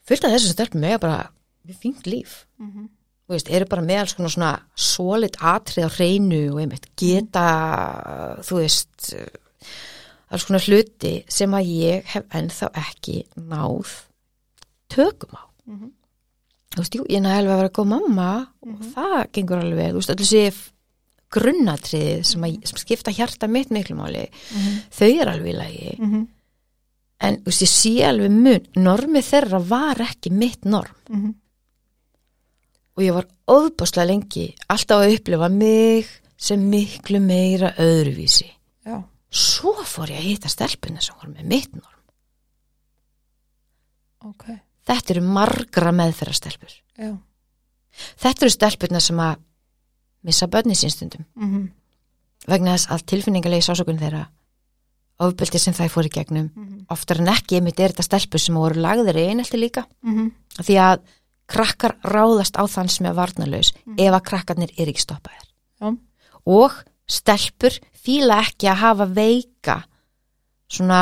fullt af þessu stelpum með bara við fengt líf Mhm. þú veist, eru bara með alls konar svona solid atrið á hreinu og einmitt geta, þú veist alls konar hluti sem að ég hef ennþá ekki náð tökum á. Mhm. þú veist, jú, ég næði alveg að vera góð mamma og það gengur alveg þú veist, allir sé grunnatriðið sem, að, sem skipta hjarta mitt miklu máli, þau er alveg í lagi, Mhm. en þú veist, ég sé alveg mun, normið þeirra var ekki mitt norm. Mhm. og ég var óðbáslega lengi alltaf að upplifa mig sem miklu meira öðruvísi. Já, svo fór ég að hitta stelpuna sem var með mitt norm. Ok, þetta eru margra meðferðastelpur já. Þetta eru stelpurna sem að missa börni sín stundum. Mhm. vegna þess að tilfinningalegi sásökun þeirra ofbeldi sem það fór í gegnum Mhm. oftar en ekki, einmitt er þetta stelpur sem voru lagðir í einelti líka. Mhm. því að krakkar ráðast á þann sem er varnalaus ef að krakkarnir er ekki stoppaðir. Já, og stelpur fíla ekki að hafa veika svona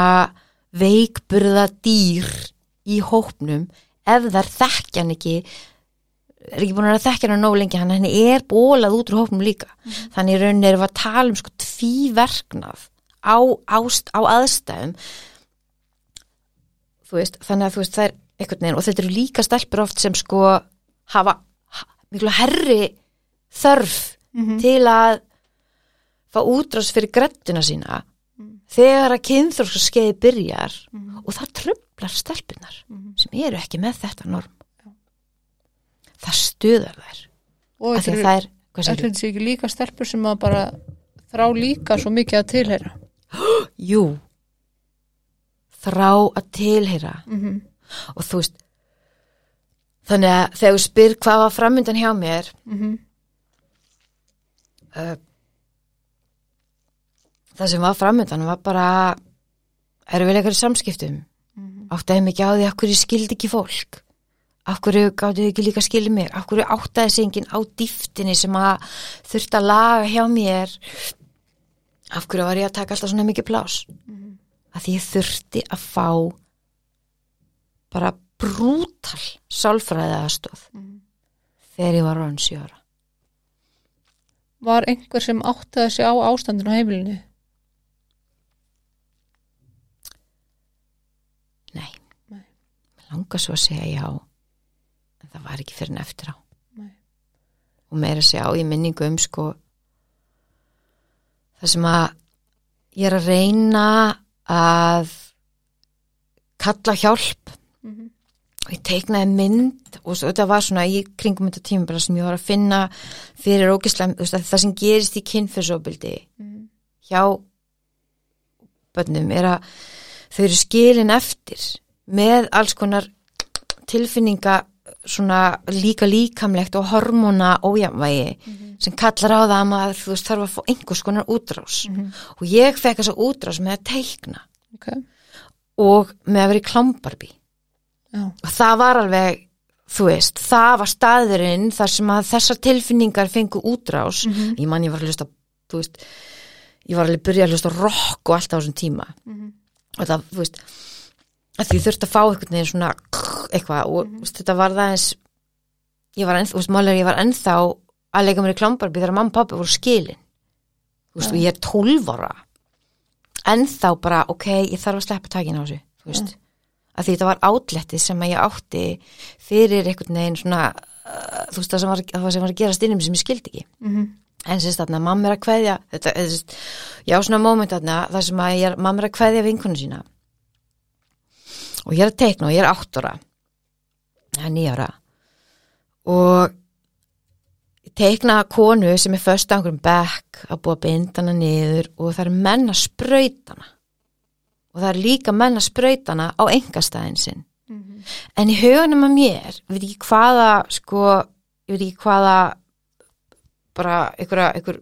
veikburða dýr í hópnum ef þær þekkja hann ekki er ekki búin að þekkja hann nóg lengi hann henni er bólað út úr hópnum líka. Þannig í rauninni erum við að tala um sko tvíverknað á, ást, á aðstæðum. Veist, þannig að þú veist það er einhvern veginn og þetta eru líka stelpur oft sem sko hafa ha, miklu herri þörf Mhm. til að fá útrás fyrir grettuna sína þegar að kynþróska skeiði byrjar og það tröflar stelpunar sem eru ekki með þetta norm. Það stuðar þær. Og þetta er sé ekki líka stelpur sem að bara þrá líka svo mikið að tilheyra. Jú. Þrá að tilheyra. Mhm. og þú veist þannig að þegar þú spyr hvað var framöndan hjá mér Mhm. uh, það sem var framöndan var bara erfiðleikar í samskiptum. Mhm. áttaði mikið á því af hverju skildi ekki fólk? Af hverju gáttu ekki líka skildi mig? Af hverju áttaði sig enginn á dýftinni sem að þurfti að laga hjá mér? Af hverju var ég að taka alltaf svona mikið plás Mhm. að því ég þurfti að fá bara brútal sálfræði aðstóð Mhm. þegar ég var rann sjóra var einhver sem áttaði sig á ástandinu á heimilinu Nei, Nei. Mér langar svo að segja já en það var ekki fyrir en eftir á Nei. og meira að segja á í minningu um sko það sem að ég er að reyna að kalla hjálp Mhm. og ég teiknaði mynd og þetta var svona í kringum þetta tíma bara sem ég var að finna fyrir ógislega, það sem gerist í kynfyrsóbildi Mhm. hjá bönnum er að þau eru skilin eftir með alls konar tilfinninga svona líka líkamlegt og hormóna ójafnvægi sem kallar á það að maður þú veist þarf að fá einhvers konar útrás. Mhm. og ég fekk þessa útrás með að teikna. Ok, og með að vera í klambarbi já, og það var alveg þú veist, það var staðurinn þar sem að þessar tilfinningar fengu útrás. Mhm. ég man ég var að hlusta þú veist, ég var alveg að byrja að hlusta rock og allt á þessum tíma. Mhm. og það, þú veist að því þurfti að fá einhvern veginn svona eitthvað og mm veist, þetta var það eins ég var ennþá, málega ég var ennþá að leika mér í klambarbi þegar mamma og pappi voru skilin. Þú veist, og ég er 12 ára. Ennþá bara, ok, ég þarf að sleppa takin á þessu, þú veist. Að því þetta var átlettið sem að ég átti fyrir einhvern veginn svona uh, þú veist það sem var, það sem var að gerast innum sem ég skildi ekki. Mhm, en sérst þarna, mamma er að kveðja þetta, eða, sérst, já, svona moment þarna það sem að ég mamma er að kveðja vinkonu sína og ég er að teikna og ég er átt ára. Það er nýjára og ég teikna konu sem er först á einhverjum bekk að búa bindana niður og það er menn að sprautana og það er líka menn að sprautana á engastæðin sinn. Mhm, En í hugunum að mér, ég veit ekki hvaða, sko, ég veit ekki hvaða, bara einhverja, einhver,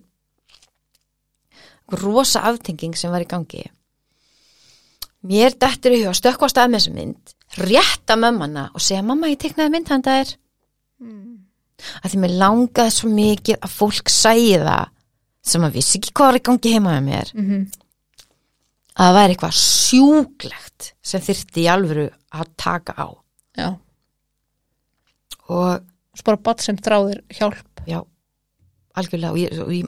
einhver rosa aftenging sem var í gangi. Mér dettur í huga, stökkvast að með þessa mynd, rétta mömmana og segja, mamma, ég teknaði mynd handa þér. mhm, Að því mér langaði svo mikið að fólk sæði það sem að vissi ekki hvað í gangi heima með mér. mhm, Að það væri eitthvað sjúklegt sem þyrfti í alvöru að taka á. já Og Svo bara bat sem þráðir hjálp já, algjörlega og ég, og ég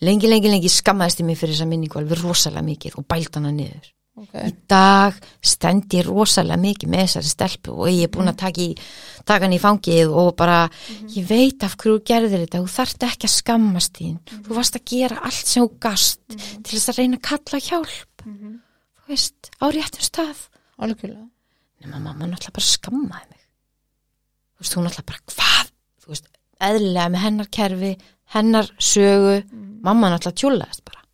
lengi, lengi, lengi skammaðist ég mig fyrir þessa minningu alveg rosalega mikið og bælt hana niður Ok, í dag stend ég rosalega mikið með þessari stelpu og ég er búin að taka, í, taka hann í fangið og bara ég veit af hverju gerðir þetta. Þú þarft ekki að skammast þín. Þú varst að gera allt sem þú gast til þess að reyna að kalla hjálp. Mhm. þú veist, á réttum stað. Algjörlega. Nema mamma náttúrulega bara skammaði mig. Þú veist, hún náttúrulega bara hvað? Þú veist, eðlilega með hennar kerfi hennar sögu. Mamma náttúrulega tjúlaðist bara.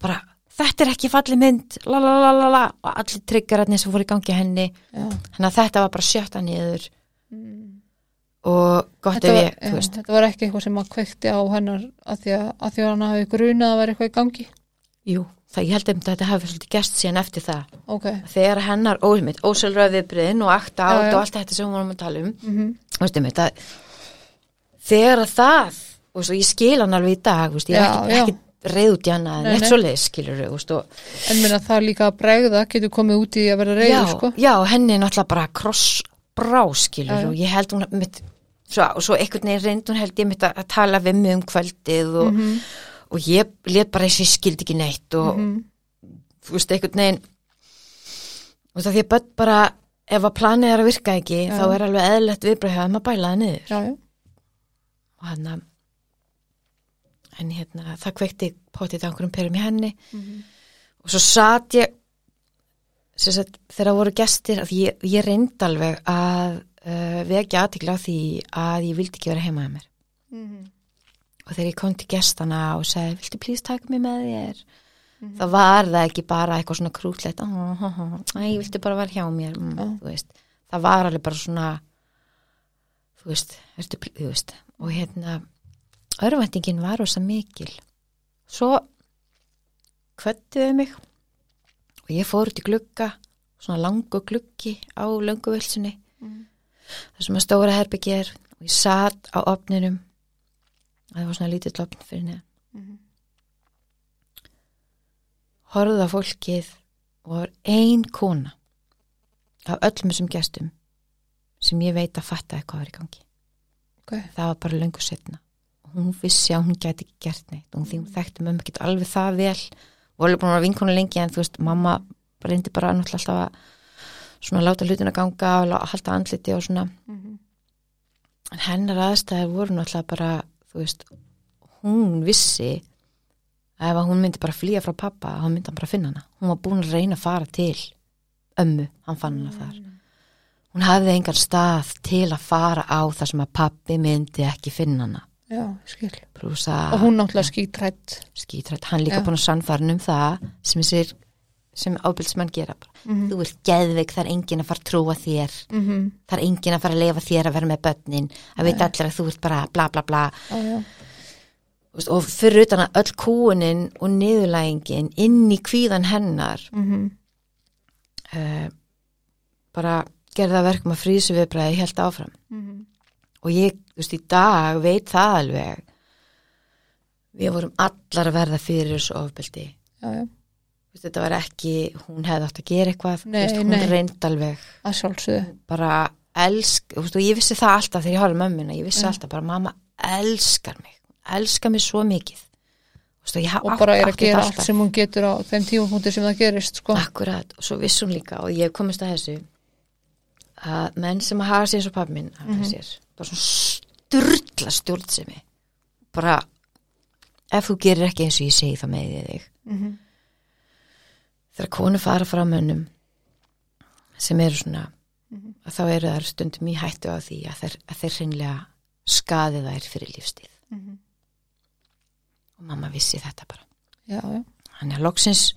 Bara, þetta er ekki falli mynd la la la la la. Og allir tryggararnir sem fór í gangi henni. Þannig að þetta var bara sjötta niður. Mm. og gott ef var, ég, já, þetta var ekki eitthvað sem að kveikti á hennar að því að, að því að hann hafi grunað að vera eitthvað í gangi. Jú, það ég held um þetta hafi svolítið gest síðan eftir það. Ok, þegar hennar ósmitt, ósölröðviðbriðin og akta átt og allt þetta sem hún varum að tala um. Mm veist um þetta þegar að það og svo ég skil hann alveg í dag veist, ég er ekki, ekki reyð út í hana en eitt svo leið skilur og, en minna það líka að bregða getur komið út í að vera reyður já, sko já, henni er náttúrulega bara kross brá skilur og ég held hún mitt, svo, og svo einhvern veginn reynd hún held ég mitt að, að tala við mig um kvöldið og, Mhm. og ég let bara eins og ég skildi ekki neitt og Mhm. þú veist einhvern veginn þú veist að því að börn bara ef að planið er að virka ekki Já. þá er alveg eðlert viðbröðum að bæla það niður já, já, og hann að en hérna, það kveikti potið einhverjum perum í henni. Mhm. og svo satt ég sagt, þegar voru gestir að ég, ég reyndi alveg að uh, vekja aðtikla á því að ég vildi ekki vera heima með mér. Mhm. og þegar ég kom til gestana og segi, viltu plís taka mig með þér? Mhm. þá var það ekki bara eitthvað svona krútlegt æ, viltu bara vera hjá mér? Mm, það var alveg bara svona þú veist, þú veist. Og hérna örvæntingin var rosa mikil. Svo kvöttuðu mig og ég fór út í glugga svona langu gluggi á langu vilsunni Mhm. það sem að stóra herbyggi er og ég satt á opninum það var svona lítið opn fyrir neðan. Mhm. horfði á fólkið og var ein kona af öllum þessum gestum sem ég veit að fatta eitthvað var í gangi. Ok, það var bara löngu setna hún vissi að hún gæti ekki gert neitt. Og því hún þekkti mömmu ekki alveg það vel. Og alveg búin að vera vinkonu lengi en þú veist, mamma reyndi bara náttúrulega alltaf að svona láta hlutina ganga og halda andliti og svona. Mhm. en hennar aðstæður voru náttúrulega bara þú veist, hún vissi að ef að hún myndi bara flýja frá pappa, þá myndi hann bara finna hana. Hún var búin að reyna að fara til ömmu, hann fann hana þar. Hún hafði engan stað til að fara á þar sem að pappi myndi ekki finna hana já, skil að og hún náttúrulega skítrætt skítrætt, hann líka Já. búin að sannfæra um það sem þessir sem ábyldsmenn gera bara. Mhm. þú ert geðveik, það er enginn að fara að trúa þér Mhm. það er enginn að fara að lefa þér að vera með börnin að veit allir að þú ert bara bla bla bla já, og fyrir utan að öll kúunin og niðurlægingin inn í kvíðan hennar Mhm. uh, bara gerða verkum að frísu viðbræði helt áfram Mhm. Og ég, þú veist, í dag veit það alveg. Við vorum allar að verða fyrir þessu ofbeldi. Já, já, veist, þetta var ekki, hún hefði átt að gera eitthvað Nei, veist, hún reynd alveg. Að bara elsk, veist, og ég vissi það alltaf þegar ég horfði á mömmuna, ég vissi Já. alltaf bara mamma elskar mig, elskar mig svo mikið. Og, og bara er að gera þetta allt sem hún getur á þeim tímapunkti sem það gerist sko. Akkurat, og svo vissi hún líka og ég komist að þessu að menn sem hafa sér svo pappi minn hafa Mhm. sér, bara svona sturla stjórnsemi bara ef þú gerir ekki eins og ég segi það með þig Mhm. þegar konu fara frá mönnum sem eru svona Mhm. að þá eru þær stundum í hættu á því að þeir, að þeir hreinlega skaði þær fyrir lífstíð Mhm. og mamma vissi þetta bara Já, já. hann er loksins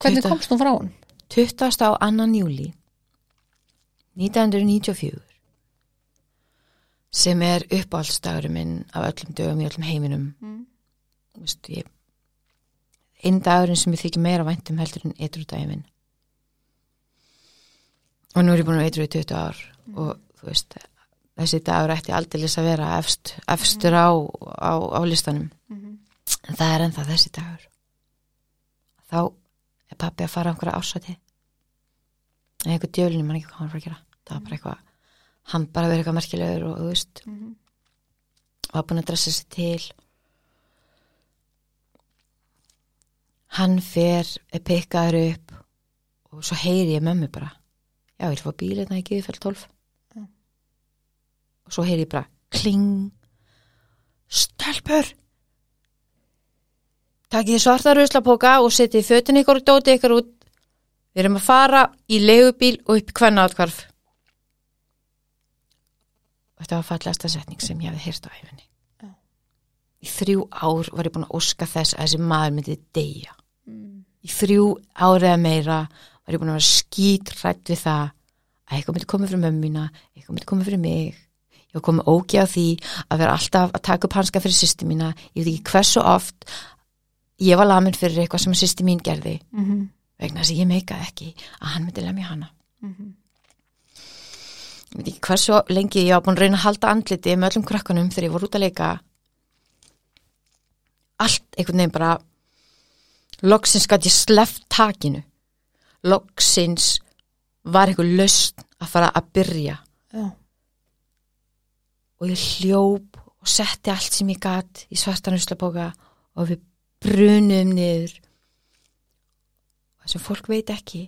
Hvernig Þetta- komst hún frá hún? 20. á annan júli 1994 sem er uppáhaldsdagurinn minn af öllum dögum í öllum heiminum. Mm. Vist, ég, einn dagurinn sem ég þykir meira væntum heldur en eitthvað daginn minn. Og nú er ég búin að eitthvað í 20 ár og þú veist þessi dagur ætti aldrei að vera efst, efstur á, á, á listanum. Mhm. en það er ennþá þessi dagur. Þá er pappi að fara á einhverja ásæti en einhver djölinu mann ekki hvað hann var að fara að gera. Það var bara eitthvað, hann bara verið eitthvað merkilegur og þú veist, Mhm. var búin að dressa sig til. Hann fer er pikkaður upp og svo heyri ég mömmu bara já, ég vil fá bílina í Gíðfell 12 Já. og svo heyri ég bara kling. Stelpur! Takið svarta ruslapóka og setið fötin ykkur og dótið ykkur út. Við erum að fara í legubíl og upp í hvenna átkvarf þetta var fallegasta setning sem ég hefði hýrt á æfinni Já. í þrjú ár var ég búin að óska þess að þessi maður myndi deyja Mm. í þrjú árið eða meira var ég búin að vera skítrætt við það að eitthvað myndi komið fyrir mömmu mína eitthvað myndi komið fyrir mig ég var komið ógi á því að vera alltaf að taka upp hanska fyrir sýsti mína ég veit ekki hversu oft ég var lamin fyrir eitthvað sem sýsti mín gerði Mhm. vegna þess að ég meikaði ekki að hann myndi lemja hana Mhm. Ég veit ekki hversu lengi ég var búin að reyna að halda andliti með öllum krakkanum þegar ég voru út að leika allt einhvern veginn bara loksins gæti ég sleppt takinu loksins var einhver löst að fara að byrja Já. og ég hljóp og setti allt sem ég gat í svartan uslapóka og við brunum niður það sem fólk veit ekki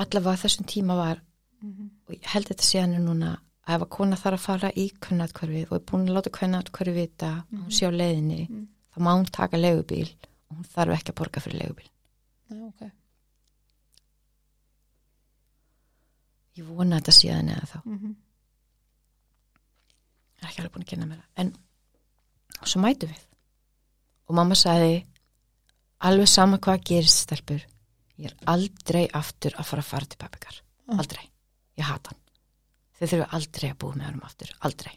allavega á þessum tíma var Mhm. Og ég held þetta sé hann núna að ef að kona þarf að fara í kvennatkvarfið og er búin að láta kvennatkvarfið vita að hún sé á leiðinni Mhm. þá má hún taka legubíl og hún þarf ekki að borga fyrir legubíl Já, ok. ég vona þetta sé hann eða þá Mhm. ég er ekki alveg búin að kynna mér það en svo mætu við og mamma sagði alveg sama hvað gerist stelpur ég er aldrei aftur að fara að fara til pappikar Mm. aldrei, ég hata hann. Þau þurfu aldrei að búa með hann aftur. Aldrei.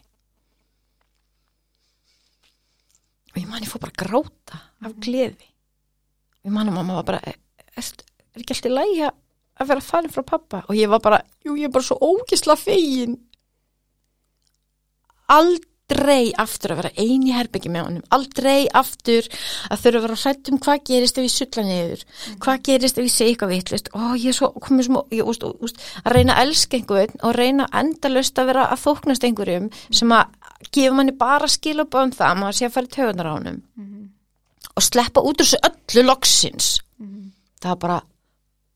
Og ég man ég fór bara gráta af gleði. Og ég man að mamma var bara er, er, er ekki alltaf lægi að vera farin frá pappa og ég var bara, jú ég er bara svo ógisla fegin. Aldrei aftur að vera ein í herbyggi með honum, aldrei aftur að þurfa að vera hrætt um hvað gerist ef ég sulla niður, hvað gerist ef ég segi eitthvað vitlist, ó ég er svo komið smá, ég, úst, úst, að reyna að elska einhvern og reyna endalust að vera að þóknast einhverjum sem að gefa manni bara skilabá um það að maður sé að fara í tögunar á honum. Mhm. og sleppa út úr þessu öllu loksins. Mhm. það var bara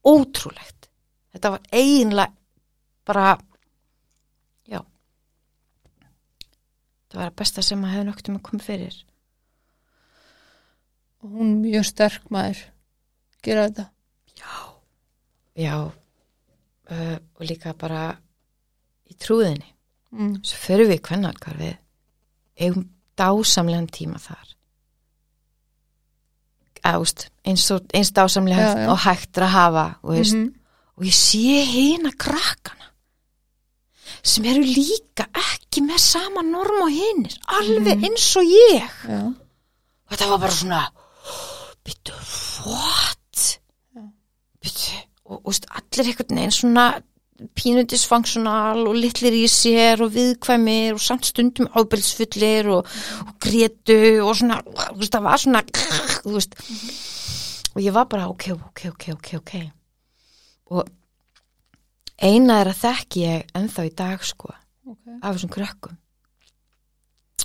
ótrúlegt. Þetta var eiginlega bara já það var að besta sem að hefði nokt um að koma fyrir Og hún er mjög sterk maður. Gera þetta. já uh, og líka bara í trúðinni Mm. svo fyrir við hvað við eigum dásamlegan tíma þar Ást, eins, eins dásamlega Já, já. og hægt að hafa og, veist, Mhm. og ég sé hina krakkana sem eru líka ekki með sama norm og hinnir alveg eins og ég. Já. og þetta var bara svona byttu, what? Byttu og, og veist, allir einhvern veginn svona pínundisfunksional og litlir í sér og viðkvæmir og samt stundum ábelsfullir og, og grétu og svona, veist, það var svona veist. Og ég var bara ok, ok, ok, ok, ok. Og eina er að þekki ég ennþá í dag sko Ok. af þessum krökkum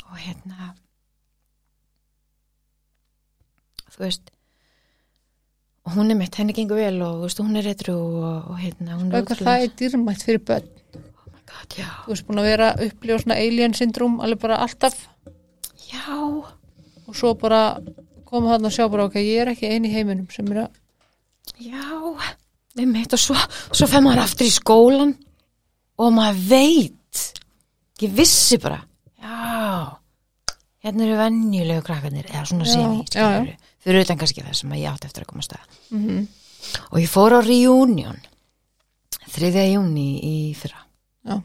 og hérna þú veist og hún er mitt, henni gengur vel og veist, hún er retru og, og hérna, hún er Hvað það er dýrmætt fyrir börn. oh my god, þú veist búin að vera upplifa svona alien syndrúm alveg bara alltaf Já. og svo bara koma þarna að sjá bara ok, ég er ekki eini heiminum sem er að Já. Og svo, svo fer maður aftur í skólan og maður veit. Ég vissi bara. Já. Hérna eru venjulegu krakkarnir, eða svona skilur. Fyrir utan kannski það sem ég átti eftir að koma að staða. mm Og ég fór á reunion 3. júni í fyrra. já,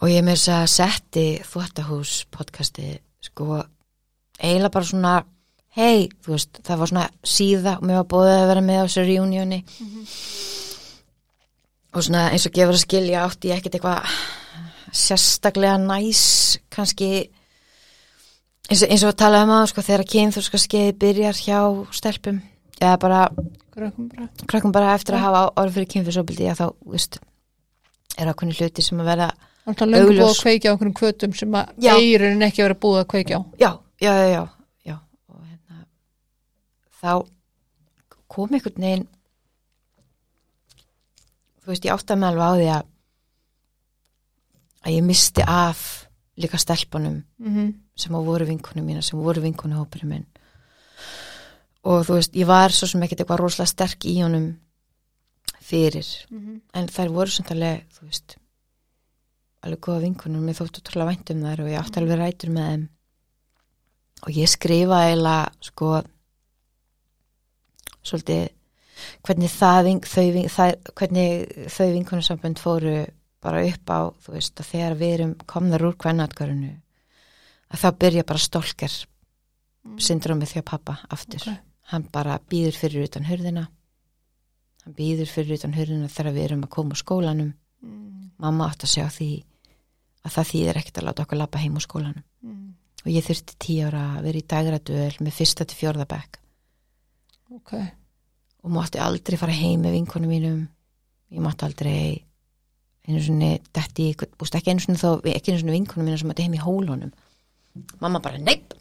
Og ég með þess að setti þvóttahús podcasti sko eiginlega bara svona hei, þú veist, það var svona síða og mér var bóðið að vera með á þessu reunioni. Og svona eins og gefur að skilja átti ég ekkert eitthvað sérstaklega næs kannski eins og, eins og að tala um að sko þegar kynþórska skeiði byrjar hjá stelpum. Eða bara krökkum bara. krakkum bara eftir að hafa orð fyrir kynfyrsóbildi að þá, veist er ákveðni hluti sem að vera alltaf löngu búið Augljós. að kveikja á einhverjum kvötum sem að Já. eirinn ekki að vera búið að kveikja á. Já, já, já, já, þá kom einhvern veginn þú veist, ég átti að með alveg á því að að ég misti af líka stelpunum mm sem að voru vinkunum mína, sem voru vinkunu hópurinn minn. Og þú veist, ég var svo sem ekkert eitthvað rosalega sterk í honum fyrir. -hmm. en þær voru samt alveg, þú veist alveg góða vinkunum mér þóttu trúlega vænt um þær og ég átti alveg rætur með þeim. Og ég skrifaði eiginlega sko svolítið hvernig það, þau, það hvernig þau vinkunusambönd fóru bara upp á, þú veist, að þegar við erum komnar úr kvennatgarinu að þá byrja bara stólker syndrómið því að pappa aftur Ok. hann bara býður fyrir utan hurðina hann býður fyrir utan hurðina þegar við erum að koma úr skólanum mm. mamma átt að sjá því að það þýðir ekkert að láta okkur labba heim úr skólanum Mm. og ég þurfti tíu ára að vera í dagrætuvel með fyrsta til fjórða bekk ok, og mátti aldrei fara heim með vinkonum mínum. Ég mátti aldrei einu svona detti, búst ekki einu svona þó ekki einu svona vinkonum mínum sem mátti heim í hólunum. Mamma bara neitt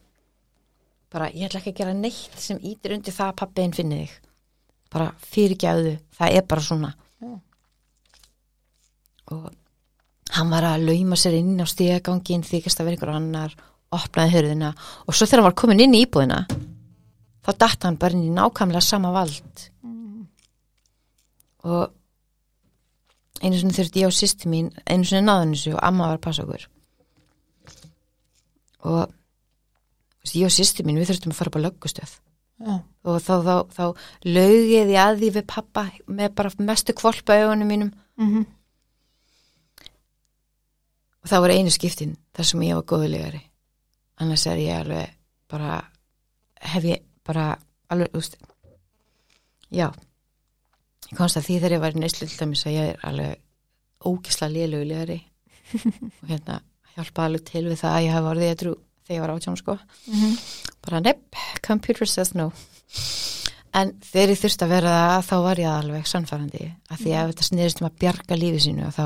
bara ég ætla ekki að gera neitt sem ítir undir það að pappiðin finni þig. Bara fyrirgjáðu, það er bara svona. Já. og hann var að lauma sér inn á stígagangin þykist að vera einhver annar opnaði hörðina og svo þegar hann var komin inn í íbúðina þá datt hann bara inn í nákvæmlega sama vald. Mm. og einu sinni þurfti ég og sýsti mín einu sinni náðan þessu og amma var að passa okkur. Og veist, ég og sýsti mín við þurftum að fara upp á löggustöð. Já, og þá, þá, þá lögið ég að því við pappa með bara mestu kvolpa augunum mínum. Mm og það voru einu skiptin þar sem ég var góðulegari annars er ég alveg bara hef ég bara alveg, þú veist já. Ég komst að því þegar ég var í neyslu til dæmis að ég er alveg ógisla lélugulegari og hérna hjálpa alveg til við það að ég hef orðið að trú þegar ég var átján sko. -hmm. bara nepp, computer says no. En þegar ég þurfti að vera það þá var ég alveg sannfærandi að því að þetta sniðist um að bjarga lífi sínu og þá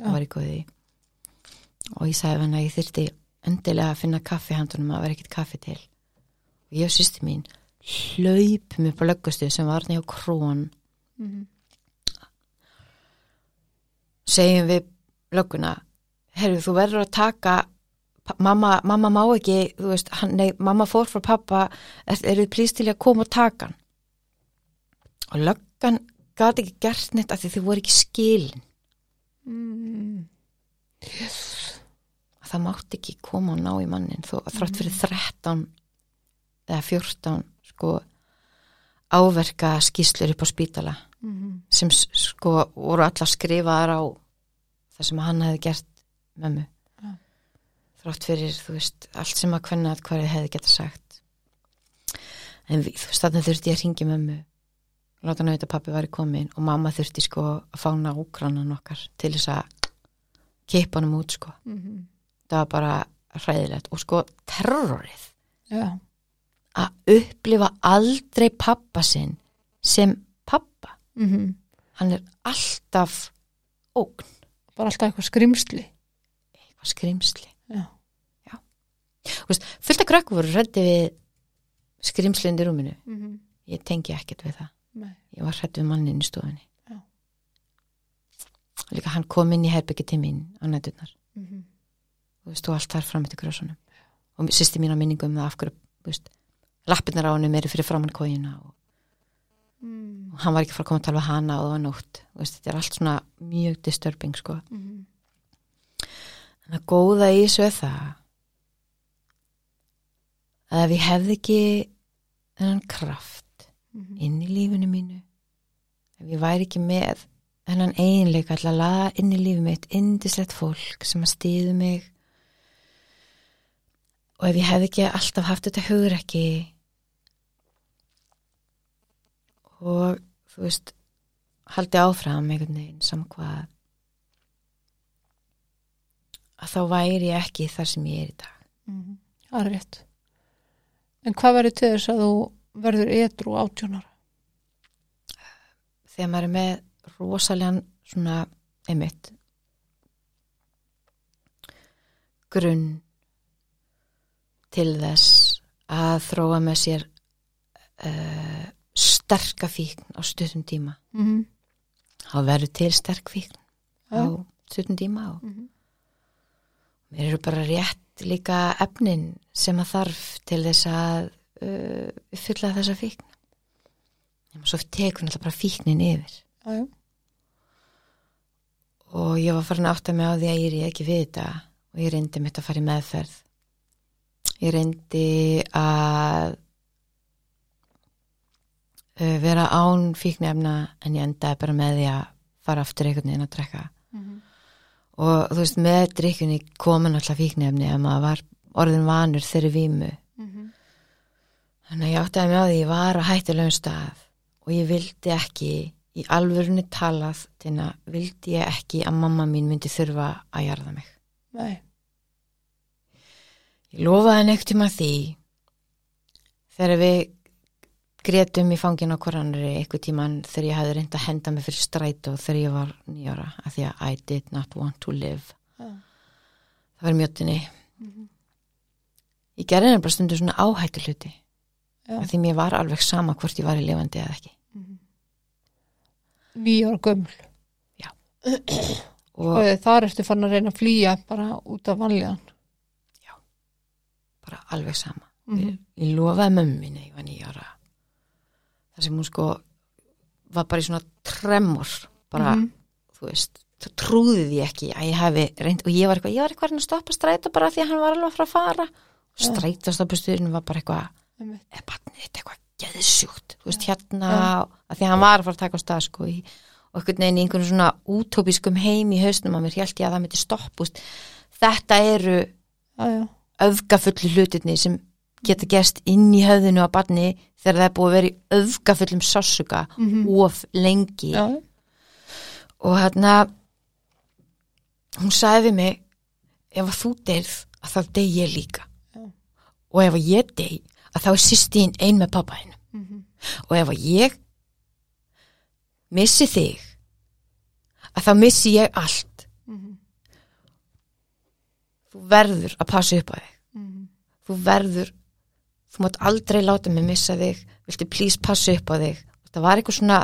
Já. var ég góðið og ég sagði hann að ég þurfti endilega að finna kaffi handunum að vera ekkert kaffi til ég og sýsti mín hlaupum upp á löggustu sem var hjá krón. Mm segjum við lögguna herru þú verður að taka mamma, mamma má ekki veist, hann, nei, mamma fór frá pappa er, eru þið plýst til að koma og taka hann? Og löggan gat ekki gert neitt af því þið voru ekki skilin. Mm. það mátti ekki koma og ná í mannin þó að þrátt fyrir 13 eða 14 sko áverka skýslur upp á spítala Mm. sem s- sko voru allar skrifaðar á það sem hann hefði gert mömmu Já. þrátt fyrir þú veist allt sem að hvenna að hverju hefði geta sagt en við, þú veist þannig þurfti ég að ringi mömmu láta hann auðvitað að pappi væri komin og mamma þurfti sko að fá nágrannan okkar til þess að keipa hann út sko Mm. það var bara hræðilegt og sko terrorið já, að upplifa aldrei pappa sinn sem pappa. Mm hann er alltaf ógn, bara alltaf eitthvað skrimsli. Eitthvað skrimsli. Já, Þú veist, fullt af krakku voru hrætti við skrimslinn í rúminu. Mm ég tengi ekkert við það. Nei. ég var hrætt við mannin í stofunni. Já. líka hann kom inn í herbyggi til mín á nætturnar Mhm. þú veist, og allt þar fram eftir grösunum og sýsti mín á minningu um af hverju, lappirnar á hann eru fyrir framann kógina og, Mm. hann var ekki fara að koma að tala við hana og það var nótt, veist, þetta er allt svona mjög disturbing, sko Mhm. en að góða í þessu er það að ef ég hefði ekki þennan kraft Mhm. inn í lífinu mínu ef ég væri ekki með þennan eiginleika alltaf að laða inn í lífið mitt indislegt fólk sem að stýðu mig og ef ég hefði ekki alltaf haft þetta hugur ekki og þú veist haldi áfram einhvern veginn saman hvað að þá væri ég ekki þar sem ég er í dag Mhm. Það er rétt. En hvað verður til þess að þú verður etru átjónara? þegar maður er með rosalega svona einmitt grunn til þess að þróa með sér uh, sterka fíkn á stuttum tíma Mm -hmm. þá verður til sterk fíkn á Já. stuttum tíma og Mhm. mér eru bara rétt líka efnin sem að þarf til þess að uh, fylla þessa fíkn og svo tekur náttúrulega bara fíknin yfir já. og ég var farin að átta mig á því að ég er ekki við þetta og ég reyndi mitt að fara í meðferð ég reyndi að vera án fíknefna en ég endaði bara með því að fara aftur einhvern veginn að drekka Mhm. og þú veist með drikkjunni komin alltaf fíknefni að maður var orðin vanur þeirri vímu Mhm. þannig að ég áttaði mig á því að ég var á hættulegum stað og ég vildi ekki í alvörunni talað þannig að vildi ég ekki að mamma mín myndi þurfa að jarða mig Nei. Ég lofaði henni ekkert tíma því þegar við gretum í fangin á koranari eitthvað tíman þegar ég hafði reynd að henda mig fyrir strætó þegar ég var nýjára af því að I did not want to live Já. það var mjötinni Mhm. ég gerði henni bara stundu svona áhættu hluti Já. af því mér var alveg sama hvort ég var í lifandi eða ekki Nýjar gömul. og Og þar ertu fann að reyna að flýja bara út af vanlíðan. bara alveg sama Mhm. ég, ég lofaði mömminni ég var nýjára þar sem hún sko var bara í svona tremor bara Mhm. þú veist, trúði því ekki að ég hefi reynd og ég var eitthvað, ég var eitthvað að stoppa strætó bara því að hann var alveg að fara að fara. Og Já. strætóstoppustuðinu var bara eitthvað er barnið þetta eitthvað geðsjúkt? Þú veist, hérna, að því að hann var að fara að taka á stað sko, í, og einhvern veginn í einhvern svona útópiskum heim í hausnum að mér held ég að það myndi stoppust þetta eru öfgafullu hlutirni sem geta gerst inn í höfðinu á barni þegar það er búið að vera í öfgafullum sásuga Mhm. of lengi Já, og hérna hún sagði við mig ef að þú deyrð að þá dey ég líka Já. og ef að ég dey að þá er sýstín ein með pappa hennu Mhm. og ef að ég missi þig að þá missi ég allt Mhm. þú verður að passa upp á þig Mhm. þú verður þú mátt aldrei láta mig missa þig viltu please passa upp á þig það var eitthvað svona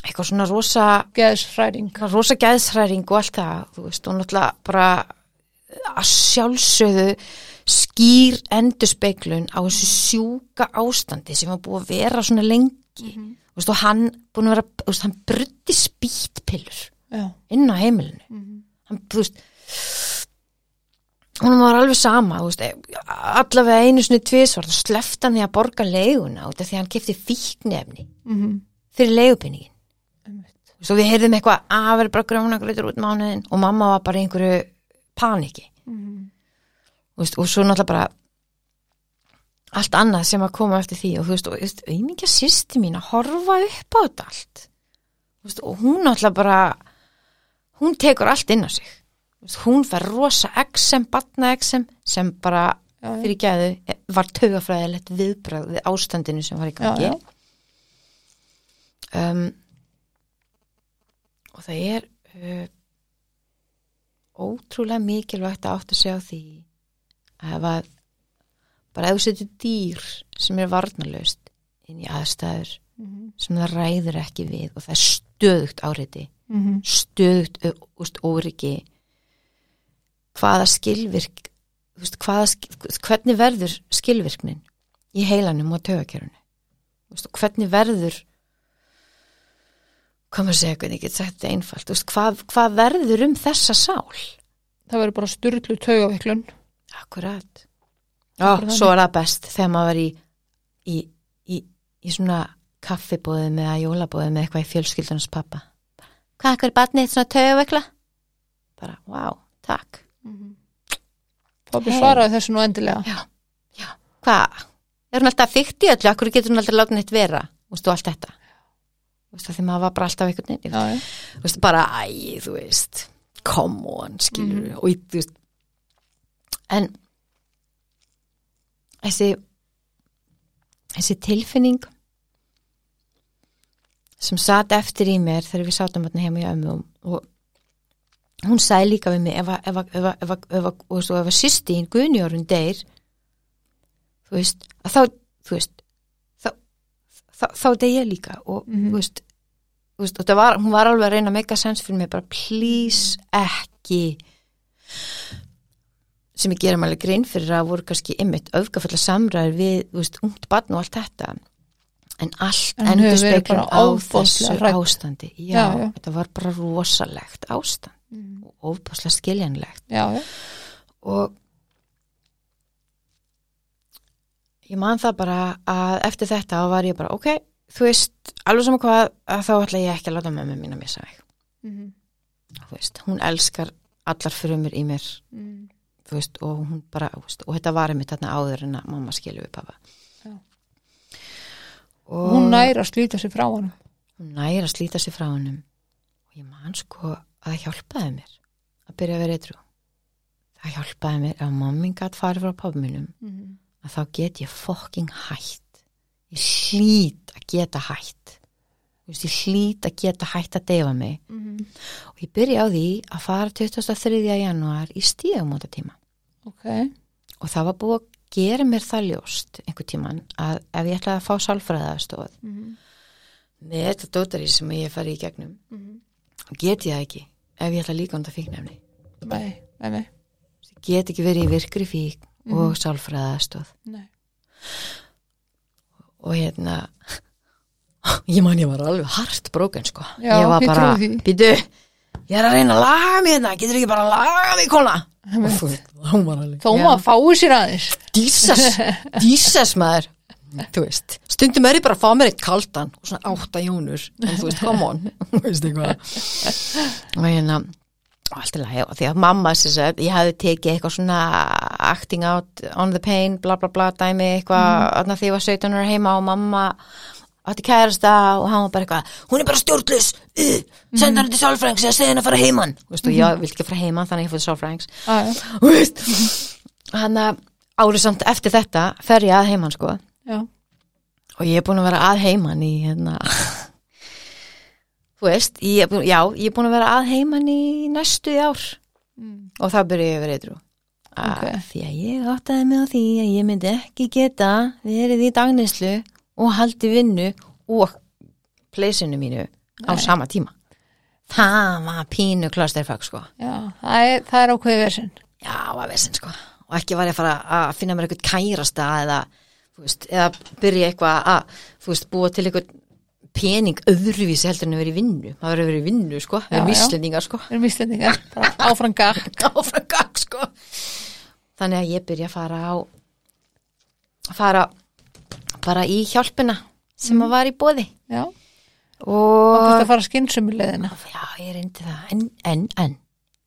eitthvað svona rosa Geðsfræring. eitthvað rosa gæðsræring og allt það þú veist, og náttúrulega bara að sjálfsögðu skýr endurspeglun á þessu sjúka ástandi sem var búið að vera svona lengi Mhm. þú veist, og hann búin að vera, veist, hann brutti spýtpillur Já. inn á heimilinu Mhm. hann, þú veist hún var alveg sama veist, allavega einu þá slefti hann því að borga leiguna út af því að hann kefti fíknefni Mhm. fyrir leigupinningin Einmitt. svo við heyrðum eitthvað að verður bara grjónagrautur út mánuðin og mamma var bara einhverju paniki. Þú veist, og svo náttúrulega bara allt annað sem að koma eftir því og þú veist, og veist, auðmingja sýsti mín að horfa upp á þetta allt. Veist, og hún náttúrulega bara hún tekur allt inn á sig hún fær rosa exem, batna exem sem bara Já, fyrir gæðu var taugafræðilegt viðbröð við ástandinu sem var í gangi Já, já. Um, og það er uh, ótrúlega mikilvægt að átt að segja á því að bara setur dýr sem er varnarlaust inn í aðstæður Mhm. sem það ræður ekki við og það er stöðugt áreiti Mhm. stöðugt ö- úst, óryggi hvaða skilvirk veist, hvaða, hvernig verður skilvirknin í heilanum og tögakerfinu hvernig verður hvað maður segja, hvernig ég get sagt þetta einfalt? Veist, hvað, hvað verður um þessa sál? Það verður bara styrlu taugaveiklun akkurat. Já, svo er það best þegar maður var í í, í, í svona kaffibóðum eða jólabóðum eða eitthvað í fjölskyldunars pappa. Hvað er barnið svona tögaveikla bara, wow, takk Pabbi Hey. svaraði þessu nú endilega. Já, já, hvað er hún alltaf þykkt í öllu, akkur getur hún aldrei látið neitt vera, veistu, allt þetta? Veistu, því maður var bara alltaf einhvern veginn já, já. veistu, bara, æ, þú veist come on, skilur Mhm. og ég, þú veist en þessi þessi tilfinning sem satt eftir í mér þegar við sátum hérna heima í ömmu og hún sagði líka við mig ef að, að sýstín Guðnjórun deyr þú veist, að þá þú veist, þá þá, þá deyr ég líka og Mhm. þú veist, þú veist var, hún var alveg að reyna að make a sense fyrir mig bara please ekki sem ég gerum alveg grein fyrir að voru kannski ymmit öfgafulla samræður við, veist, ungt barn og allt þetta en allt endur bara á þessu hrædd. ástandi já, Já, já. þetta var bara rosalegt ástand Mm. og ofbáslega skiljanlegt já, og ég man það bara að eftir þetta var ég bara ok, þú veist, alveg sama hvað að þá ætla ég ekki að láta mömmu mín að missa mig Mhm. þú veist, hún elskar allar frumur í mér Mm. þú veist, og hún bara, veist, og þetta var einmitt þarna áður en að mamma skilju við pappa Já. og hún næri að slíta sig frá hann hún næri að slíta sig frá hennum og ég man sko að það hjálpaði mér að byrja að vera eitthrú það hjálpaði mér að mammin gætt farið frá pappa mínum Mhm. að þá get ég fokking hætt ég hlýt að geta hætt ég hlýt að geta hætt að deyfa mig Mhm. og ég byrja á því að fara 23. janúar í stíðumóta tíma ok, og það var búið að gera mér það ljóst einhver tíman að ef ég ætlaði að fá sálfræðastoð Mhm. með þetta dótari sem ég hef farið í gegnum Mhm. get ég það ekki ef ég ætla líka undan fíknefni nei, nei, nei, ég get ekki verið í virkri fík Mhm. og sálfræðastoð nei. og hérna ég man ég var alveg hart bróken sko. Já, ég var bara, býtu ég er að reyna að laga mig hérna getur ekki bara að laga mig kona? Hún var alveg þó Já. maður fái sér aðeins. Dísas, dísas maður þú veist, stundum er ég bara að fá mér eitt kaldan og svona átta jónur en þú veist, come on. Þú veist eitthvað. Og hérna og allt í lagi, og því að mamma sem sagt, ég hafði tekið eitthvað svona acting out on the pain, bla bla bla dæmi eitthvað, mm. því ég var 17 ára heima og mamma átti kærasta og hann var bara eitthvað, hún er bara stjórnlus uh, senda hann til sálfrængs eða segja hann að fara heiman. Þú veist, og ég vil ekki fara heiman þannig að ég fóði sálfrængs Aja, Þú veist hann að árið samt eftir þetta fer ég að heiman sko já, og ég er búin að vera að heiman í hérna þú veist, ég er búin, já, ég er búin að vera að heiman í næstu ár. Mm. og þá byrja ég að vera eitthrú Ok. því að ég áttaði mig á því að ég myndi ekki geta verið í dagnislu og haldi vinnu og pleysinu mínu á Nei. sama tíma. Það var pínu klasterfag sko. Já, það er, það er ákveðið versin já, var vesinn sko. Og ekki var ég að fara að finna mér eitthvað kærasta eða, veist, eða byrja eitthvað að, veist, búa til eitthvað pening öðruvísi heldur en að vera í vinnu. Maður verður að vera í vinnu sko, Já, það er já. víslendingar sko. Við erum íslendingar, bara áfram gakk áfram gang sko. Þannig að ég byrja að fara á að fara bara í hjálpina sem Mm. að var í bóði já, og og þetta fara skynsumulegðina já, ég reyndi það. En, en, en.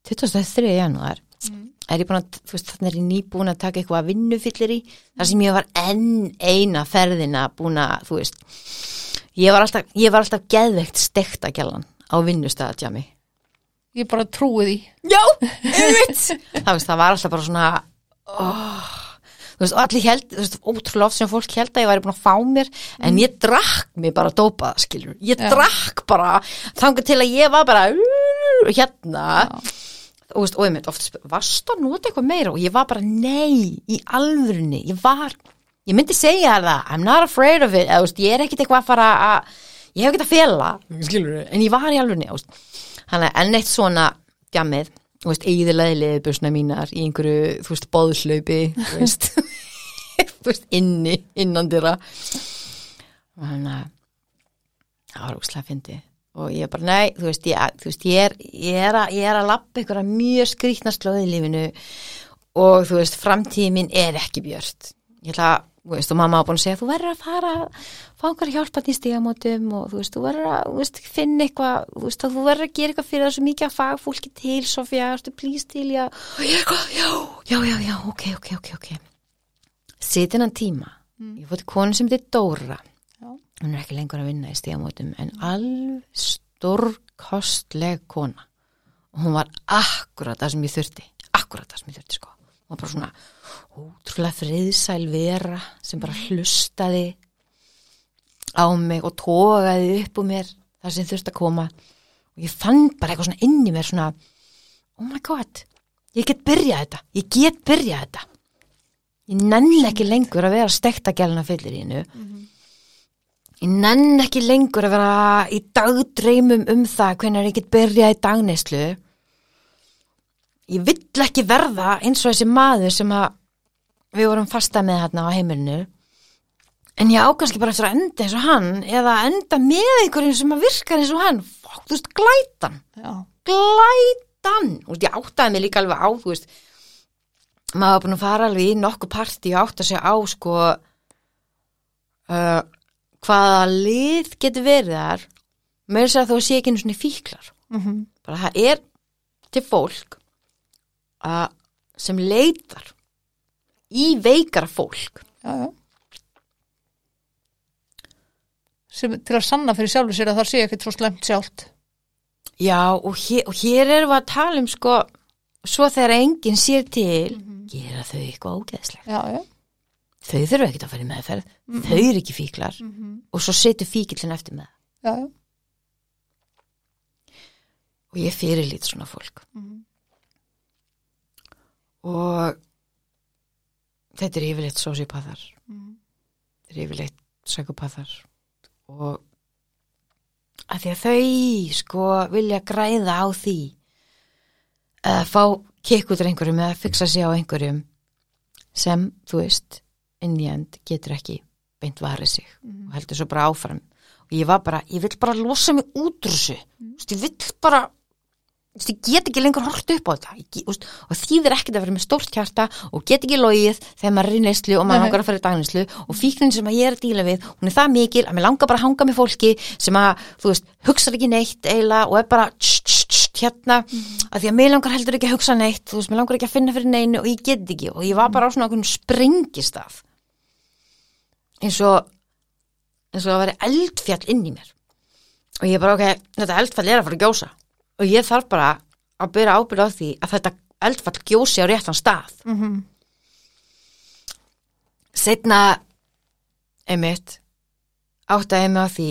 23. janúar er ég búin að, þú veist, þannig er ég nýbúin að taka eitthvað vinnufyllir í. Þar sem ég var enn eina ferðina búin að, þú veist ég var alltaf, ég var alltaf geðveikt stekta gælan á vinnustæðatjami ég bara trúi því. Já, einmitt. Það, það var alltaf bara svona oh, þú veist, allir held þú veist, ótrúlega oft sem fólk held að ég væri búin að fá mér en ég drakk mig bara dópað skilur, ég Já. drakk bara þangar til að ég var bara hérna og, veist, og einmitt, oft spyr, varst að nota eitthvað meira? Og ég var bara nei í alvörunni, ég var ég myndi segja það, I'm not afraid of it. Eða, veist, ég er ekkit eitthvað að fara að ég hef ekki að fela skilur, en ég var í njást hann er enn eitt svona djamið eigðilega leðbusna mínar í einhverju, þú veist, bóðslaupi þú veist, inni, innan dyrra hann að það var úkslega fyndi og ég bara, nei, þú veist, ég, þú veist, ég er ég er að, ég er að lappa einhverja mjög skrýtna slóði í lífinu og þú veist, framtíðin mín er ekki björt. Ég ætla að, þú veist, og mamma á búin að segja þú verður að fara, fá einhverja hjálpat í stígamótum og þú veist, þú verður að þú veist, finna eitthvað, þú veist, þú verður að gera eitthvað fyrir þessu mikið að fagfólki til Sofía, þú veist, plís til, já já, já, já, já, ok, ok, ok, ok. Sitinnan tíma, ég fótti konu sem þetta Dóra. Hún er ekki lengur að vinna í stígamótum en alveg stórkostleg kona. Og hún var akkurat það sem ég þurfti akkurat það sem ég þurfti sko. Hún var bara svona ótrúlega friðsæl vera sem bara hlustaði á mig og tógaði upp úr mér það sem þurfti að koma. Og ég fann bara eitthvað svona inn í mér svona oh my god, ég get byrjað þetta ég get byrjað þetta. Ég nenn ekki lengur að vera stekta gæluna fyllir í hennu Ég nenn ekki lengur að vera í dagdreymum um það hvernig ég get byrjað í dagneyslu. Ég vill ekki verða eins og þessi maður sem að við vorum fasta með hérna á heimilinu. En ég ákvæmst bara eftir að enda eins og hann eða enda með einhverjum sem virkar eins og hann. Fokk, þú veist, glætan. Já, Glætan. Og ég áttaði mig líka alveg á, þú veist, maður var búin að fara alveg í nokkuð partí og átta sig á, sko, uh, hvaða lið getur verið þar með þess að þú sé ekki einu svona fíklar mm bara það er til fólk að, sem leitar í veikara fólk já, já. Sem, til að sanna fyrir sjálfur sér að það sé ekkert svo slemt sjálft. já og hér, og hér erum við að tala um sko svo þegar enginn sér til gera þau eitthvað ógeðslegt Já, já. Þau þurfa ekkert að fara í meðferð. Þau eru ekki fíklar. Og svo setur fíkillin eftir með. Já. og ég fyrirlít svona fólk. Mhm. og þetta er yfirleitt sósípathar. Mhm. þetta er yfirleitt psykopathar og að því að þau sko vilja græða á því að fá kikk út af einhverjum eða fixa sig á einhverjum sem, þú veist, inn í end getur ekki beint varið sig og heldur svo bara áfram. Og ég var bara, ég vill bara losa mig út úr þessu. Mm. ég vill bara ég get ekki lengur hort upp á þetta. Ég veist, og þýðir ekkert að vera með stórt hjarta og get ekki logið þegar maður er í neyslu og maður Nei. langar að fara í dagneyslu og fíknin sem ég er að díla við hún er það mikil að mér langar bara að hanga með fólki sem að, þú veist, hugsar ekki neitt eiginlega og er bara tss, tss, tss, hérna, að því að mér langar heldur ekki að hugsa neitt þú veist, mér langar ekki að finna fyrir neinu og ég get ekki. Og ég var bara á svona okkur springistaf eins og eins og að vera eldfjall inn í mér. Og ég bara, ok, þetta eldfjall er að fara að gjósa. Og ég þarf bara að byrja ábyrð á því að þetta eldfall gjósi á réttan stað. Mm setna einmitt áttaði mig á því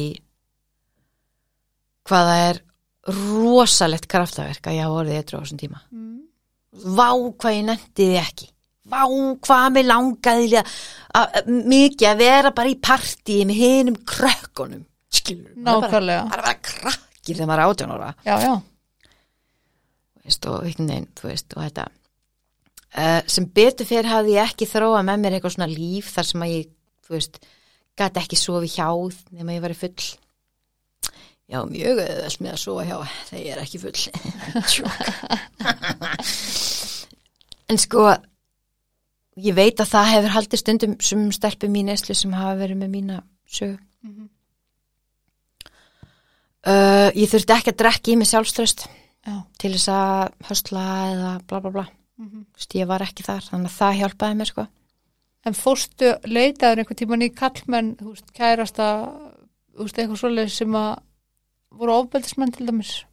hvað það er rosalegt kraftaverk að ég hafa orðið eitthvað á þessum tíma. Vá hvað ég nefndi því ekki vá hvað mér langaði að, að, mikið að vera bara í partíi með hinum krökkunum skilur Nákvæmlega. það er bara krakkir þegar maður er átján ára. Já, já. Veist, og þú veist, og þetta. Uh, sem betur fyrir hafði ég ekki þróa með mér eitthvað svona líf þar sem að ég, þú veist, gæti ekki sofi hjáð nema ég væri full. Já, mjög öðvöld með að sofa hjá þegar ég er ekki full. En sko ég veit að það hefur haldið stundum sem stelpum mín eslu sem hafa verið með mína sög Mhm. uh, ég þurfti ekki að drekka í mig sjálfströst Já. til þess að höstla eða bla bla bla Mhm. Þú veist, ég var ekki þar, þannig að það hjálpaði mér sko En fórstu leitaður einhvern tíman í kallmenn, kærasta, eitthvað svoleið sem að voru ofbeldismenn til dæmis?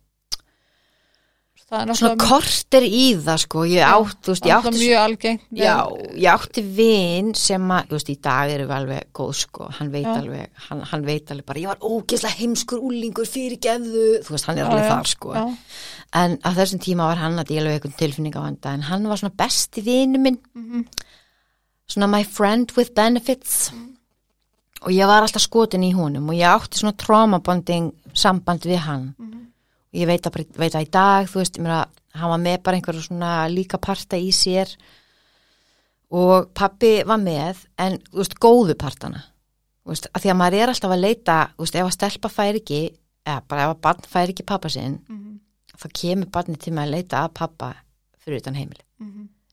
Svona korter í það sko. Ég átt, þú veist, ég átti algengt. já, ég átti vin sem að, veist, í dag erum við alveg góð sko, hann veit Já. alveg hann, hann veit alveg bara, ég var ógeðslega heimskur úlingur fyrir geðu, þú veist, hann er alveg Já, þar sko. En á þessum tíma var hann að díla við einhvern tilfinning á vanda en hann var svona besti vinu minn. Mhm. svona my friend with benefits. Og ég var alltaf skotin í honum og ég átti svona traumabonding samband við hann. Og ég veit að, veit að í dag þú veist, ég meina, hann var með bara einhverju svona líka parta í sér og pappi var með en, þú veist, góðu partana. Þú veist, að því að maður er alltaf að leita þú veist, ef að stelpa fær ekki eða bara ef að barn fær ekki pappa sinn þá kemur barni til mig að leita að pappa fyrir utan heimili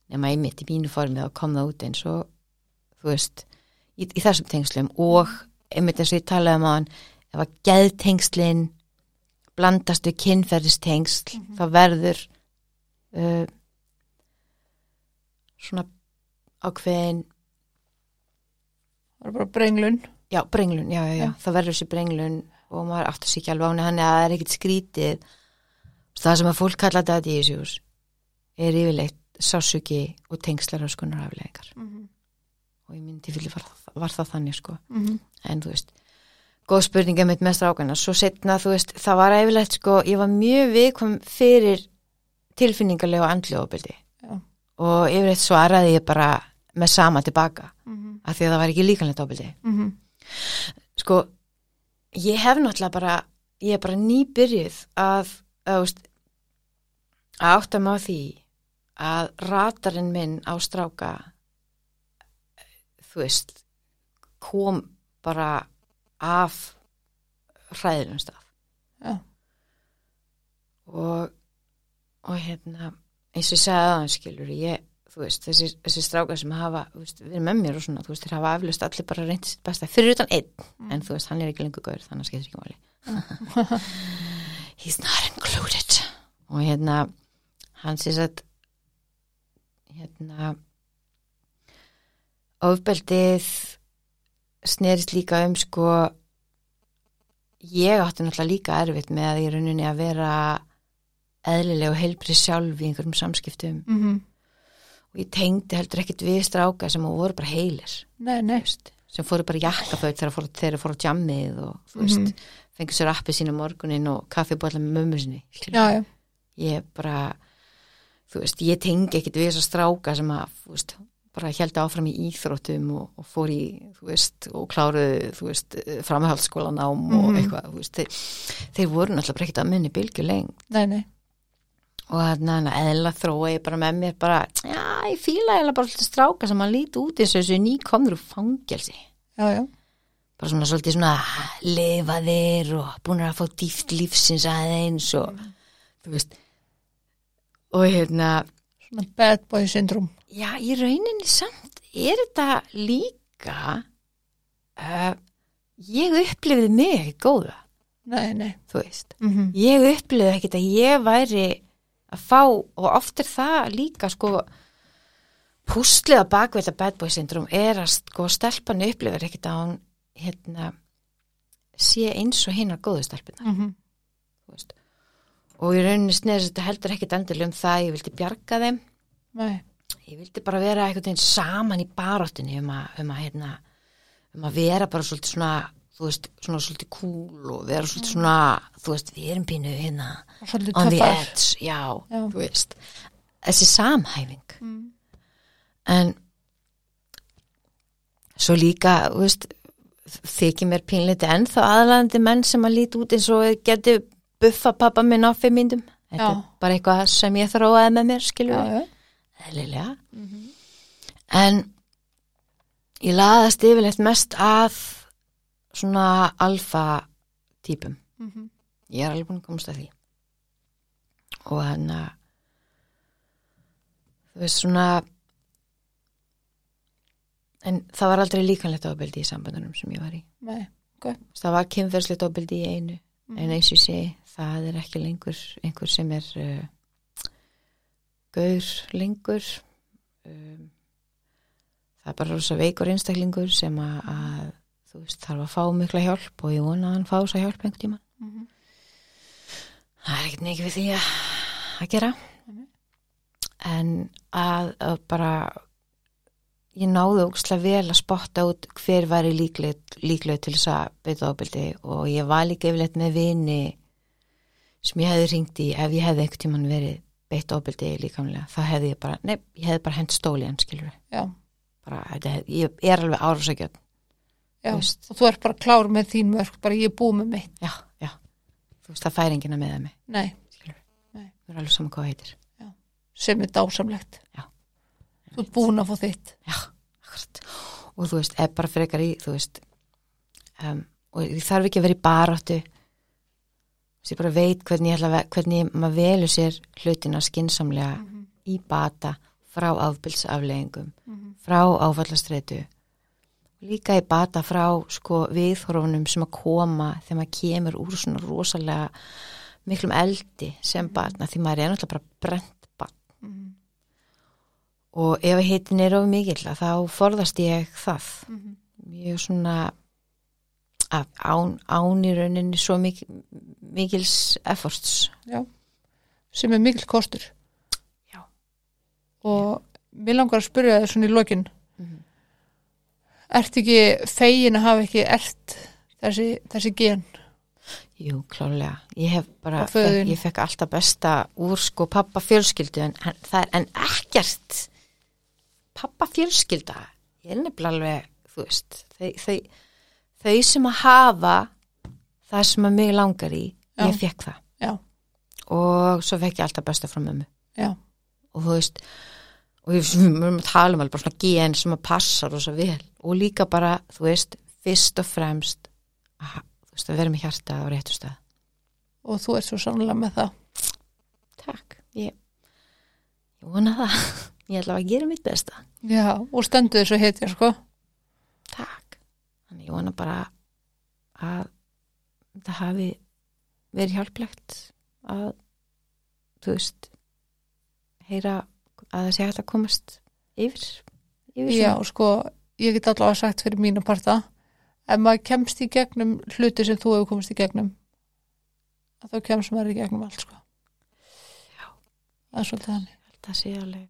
nema einmitt í mínu formi þá kom það út eins og þú veist, í, í þessum tengslum og einmitt eins og ég talaði um hann ef að geðtengslin blandast við kynferðistengsl þá verður uh, svona ákveðin það er bara brenglun. Já, brenglun, já, já, já, það verður þessi brenglun og maður áttur sér ekki alveg á henni. Hann að það er ekkit skrítið. Það sem að fólk kalla þetta í þessu er yfirleitt sásuki og tengslar og skunar afleðingar og í minn tilfelli var, var það þannig sko. En þú veist góð spurninga mitt mest rákana svo setna þú veist það var yfirleitt sko ég var mjög viðkvæm fyrir tilfinningarlega og andlega ofbeldi. Já. og yfirleitt svaraði ég bara með sama tilbaka af því að það var ekki líkanlegt ofbeldi. Sko ég hef náttúrulega bara ég er bara nýbyrjuð að að, veist, að átta mig á því að ratarinn minn á stráka þú veist kom bara af hræðilum stað. Já. og og hérna eins og ég sagði aðan skilur ég, þú veist, þessi, þessi stráka sem hafa, veist, við erum með mér og svona þú veist, þeir hafa aflust allir bara reyndi sitt besta fyrir utan einn, en þú veist, hann er ekki lengur gaur þannig að skeitir ekki máli. He's not included. Og hérna hann sést að hérna ofbeldið snerist líka um sko ég átti náttúrulega líka erfitt með að í rauninni að vera eðlileg og heilbrið sjálf í einhverjum samskiptum. Og ég tengdi heldur ekkit við stráka sem voru bara heilir. Nei, nei, veist, sem fóru bara í jakkaföld þegar fóru, þeir fóru á jammið og mm fengur sér appi sína morgunin og kaffibólla með mömmu sinni já, já. Ég bara veist, ég tengi ekkit við þessar stráka sem að, veist, bara held áfram í íþróttum og, og fór í þú veist, og kláruðu, þú veist framhaldsskólanám og Mhm. eitthvað þú veist, þeir, þeir voru náttúrulega ekkit að munni bylgju leng nei, nei, og þannig að eðla þróa ég bara með mér bara, já, ég fíla eða bara alltaf stráka sem að líti út eins og þessu nýkomður úr fangelsi. Já, já. Bara svona svolítið svona lifaðir og búin að fá dýft lífsins aðeins og þú veist og hérna svona bad boy syndrom já, í rauninni samt er þetta líka uh, ég upplifði mig ekki góða, nei, nei. Þú veist. Mm ég upplifði ekkit að ég væri að fá og oft er það líka sko púsliða bakveita bad boy syndrom er að sko stelpan upplifir ekkit að hún hérna sé eins og hinnar góðu stelpuna -hmm. þú veist. og í rauninni sneðis þetta heldur ekkit endilega um það ég vildi bjarga þeim. Nei, ég vildi bara vera einhvern veginn saman í baráttinni um að, um að, hérna, um að vera bara svolítið svona þú veist, svona svolítið cool og vera svolítið svona, þú veist, við erum pínu hérna on the edge, já, Já. þú veist. Þessi samhæfing. Mm. en svo líka, þú veist þykir mér pínleiti ennþá aðlæðandi menn sem að líti út eins og geti buffa pappa minn á fimm myndum þetta er bara eitthvað sem ég þróaði með mér skilur já, já, eðlilega. En ég laðast yfirleitt mest að svona alfa típum. Mhm. ég er alveg búin að komast að því. Og hann að þú veist svona en það var aldrei líkanlegt ofbeldi í sambandunum sem ég var í. Nei, það var kynferðslegt ofbeldi í einu. En eins og segi, það er ekki lengur einhver sem er uh, gaur lengur um, það er bara rosa veikur einstaklingur sem að, að þú veist, þarf að fá mikla hjálp og ég vona að hann fá þess að hjálp einhvern tíma Mhm. það er ekkert mikið við því að, að gera Mhm. en að, að bara ég náði ógstlega vel að spotta út hver væri líkleg, líkleg til þess að beita ábyldi og ég var líka yfirleitt með vini sem ég hefði ringt í ef ég hefði einhvern tímann verið beitt ábyldi líkamlega, það hefði ég bara nei, ég hefði bara hent stóli hann skilur já, bara, hef- ég er alveg árásækjöld já. Þú þú ert bara klár með þín mörg bara ég er búið með mitt, já, já, þú veist, það fær enginn að meða mig nei, skilur, Nei. það er alveg saman hvað það heitir. Sem er dásamlegt. Já. þú ert búin að fá þitt. Já, akkurat. Og þú veist, ef bara frekar í, þú veist um, og þarf ekki að vera í baráttu þú veist, ég bara veit hvernig, ég að ve- hvernig maður velur sér hlutina skinsamlega í bata frá afbilsafleggingum frá áfallastreitu. Líka í bata frá sko viðhorfunum sem að koma þegar maður kemur úr svona rosalega miklum eldi sem batna því maður er náttúrulega bara brent batn og ef heitin er of mikill að þá forðast ég það. Mjög svona að án, án í rauninni svo mik mikils efforts já. sem er mikil kostur Já. og mér langar að spyrja þér svona í lokin Mhm. ert ekki fegin að hafa ekki ert þessi, þessi gen Jú, klálega. Ég hef bara, fekk, ég fekk alltaf besta úr sko pappa fjölskyldu en, en það en ekkert pappa fjölskylda. Ég er nefnilega alveg, þú veist, þau, þau, sem að hafa það sem að mig langar í, Já. ég fekk það. já, Og svo fekk ég alltaf besta frá mömmu. já, Og þú veist, og við erum að tala um alveg bara svona gen sem að passa rosa vel. Og líka bara, þú veist, fyrst og fremst, að, veist, að vera með hjarta á réttu stað. og þú ert svo sannlega með það Takk, ég, ég vona það. Ég ætla að gera mitt besta. já, og stendu þessu hetja sko. Þannig ég vona bara að það hafi verið hjálplegt að, þú veist, heyra að það sé hægt að komast yfir. yfir já, svona. sko, ég get allavega sagt fyrir mína parta ef maður kemst í gegnum hluti sem þú hefur komist í gegnum þá kemst maður í gegnum allt sko Já. það er svolítið þannig, það sé alveg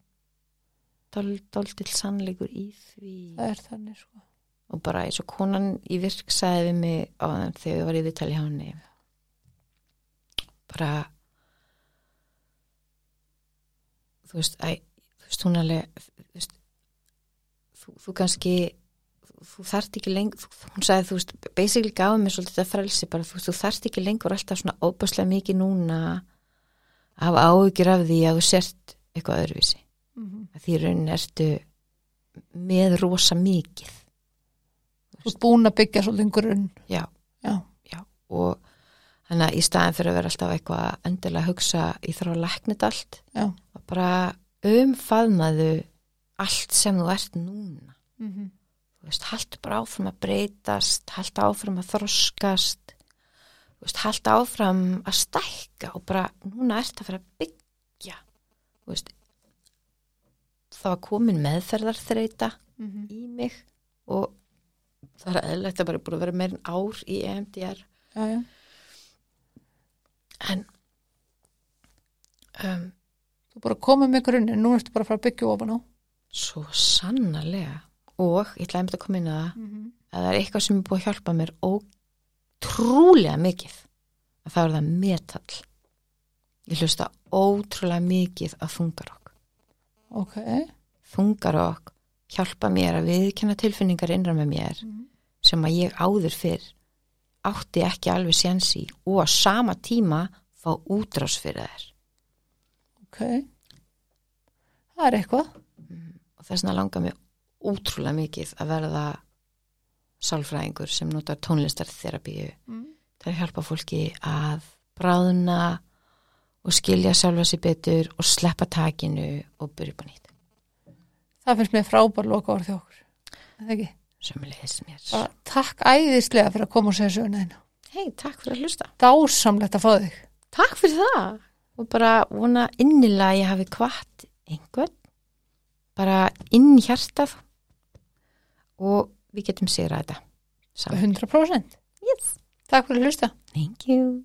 dól, dóltill sannleikur í því. það er þannig sko og bara eins og konan í virk sagði við mig á þeim þegar ég var í viðtali hjá henni. Bara þú veist, æ, þú veist hún alveg þú, veist, þú, þú kannski þú, þarft ekki lengur hún sagði þú veist, basically gáði mér svolítið þetta frelsi bara þú, þú þarft ekki lengur alltaf svona óbærslega mikið núna hafa áhyggjur af því að þú sért eitthvað öðruvísi. Mm -hmm. því raunin ertu með rosa mikið þú ert búin að byggja svolítið grunn. Já, já, já og þannig að í staðin fyrir að vera alltaf eitthvað endilega að hugsa í þrá læknit allt já bara umfaðmaðu allt sem þú ert núna. Mm -hmm. þú veist, haltu bara áfram að breytast haltu áfram að þroskast þú veist, haltu áfram að stækka og bara núna ert að fara að byggja. Þú veist það var komin meðferðarþreita Mm -hmm. í mig og það er eðlilegt að bara búin að vera meir en ár í EMDR já, já, en um, þú er bara komið með grunnin nú ertu bara að fara að byggja ofan á. svo sannarlega og ég ætlaði að koma inn að mm -hmm. að það er eitthvað sem er búið að hjálpa mér ótrúlega mikið að það er það metall ég hlusta ótrúlega mikið að þungarokk. Ok, þungarokk hjálpa mér að viðkenna tilfinningar innra með mér Mhm. sem að ég áður fyrr átti ekki alveg séns í og á sama tíma fá útrás fyrir þær. Ok. Það er eitthvað. Og þess vegna langar mér ótrúlega mikið að verða sálfræðingur sem notar tónlistarþerapíu mm. til að hjálpa fólki að bráðuna og skilja sjálfa sér betur og sleppa takinu og byrja upp á nýtt það finnst mér frábær loka orð bara takk æðislega fyrir að koma og segja söguna þína. Hei, takk fyrir að hlusta. Dásamlegt að fá þig. Takk fyrir það. Og bara vona innilega að ég hafi kvart einhvern. Bara inn í hjartað. Og við getum sigrað þetta saman. 100% Yes. takk fyrir að hlusta. Thank you.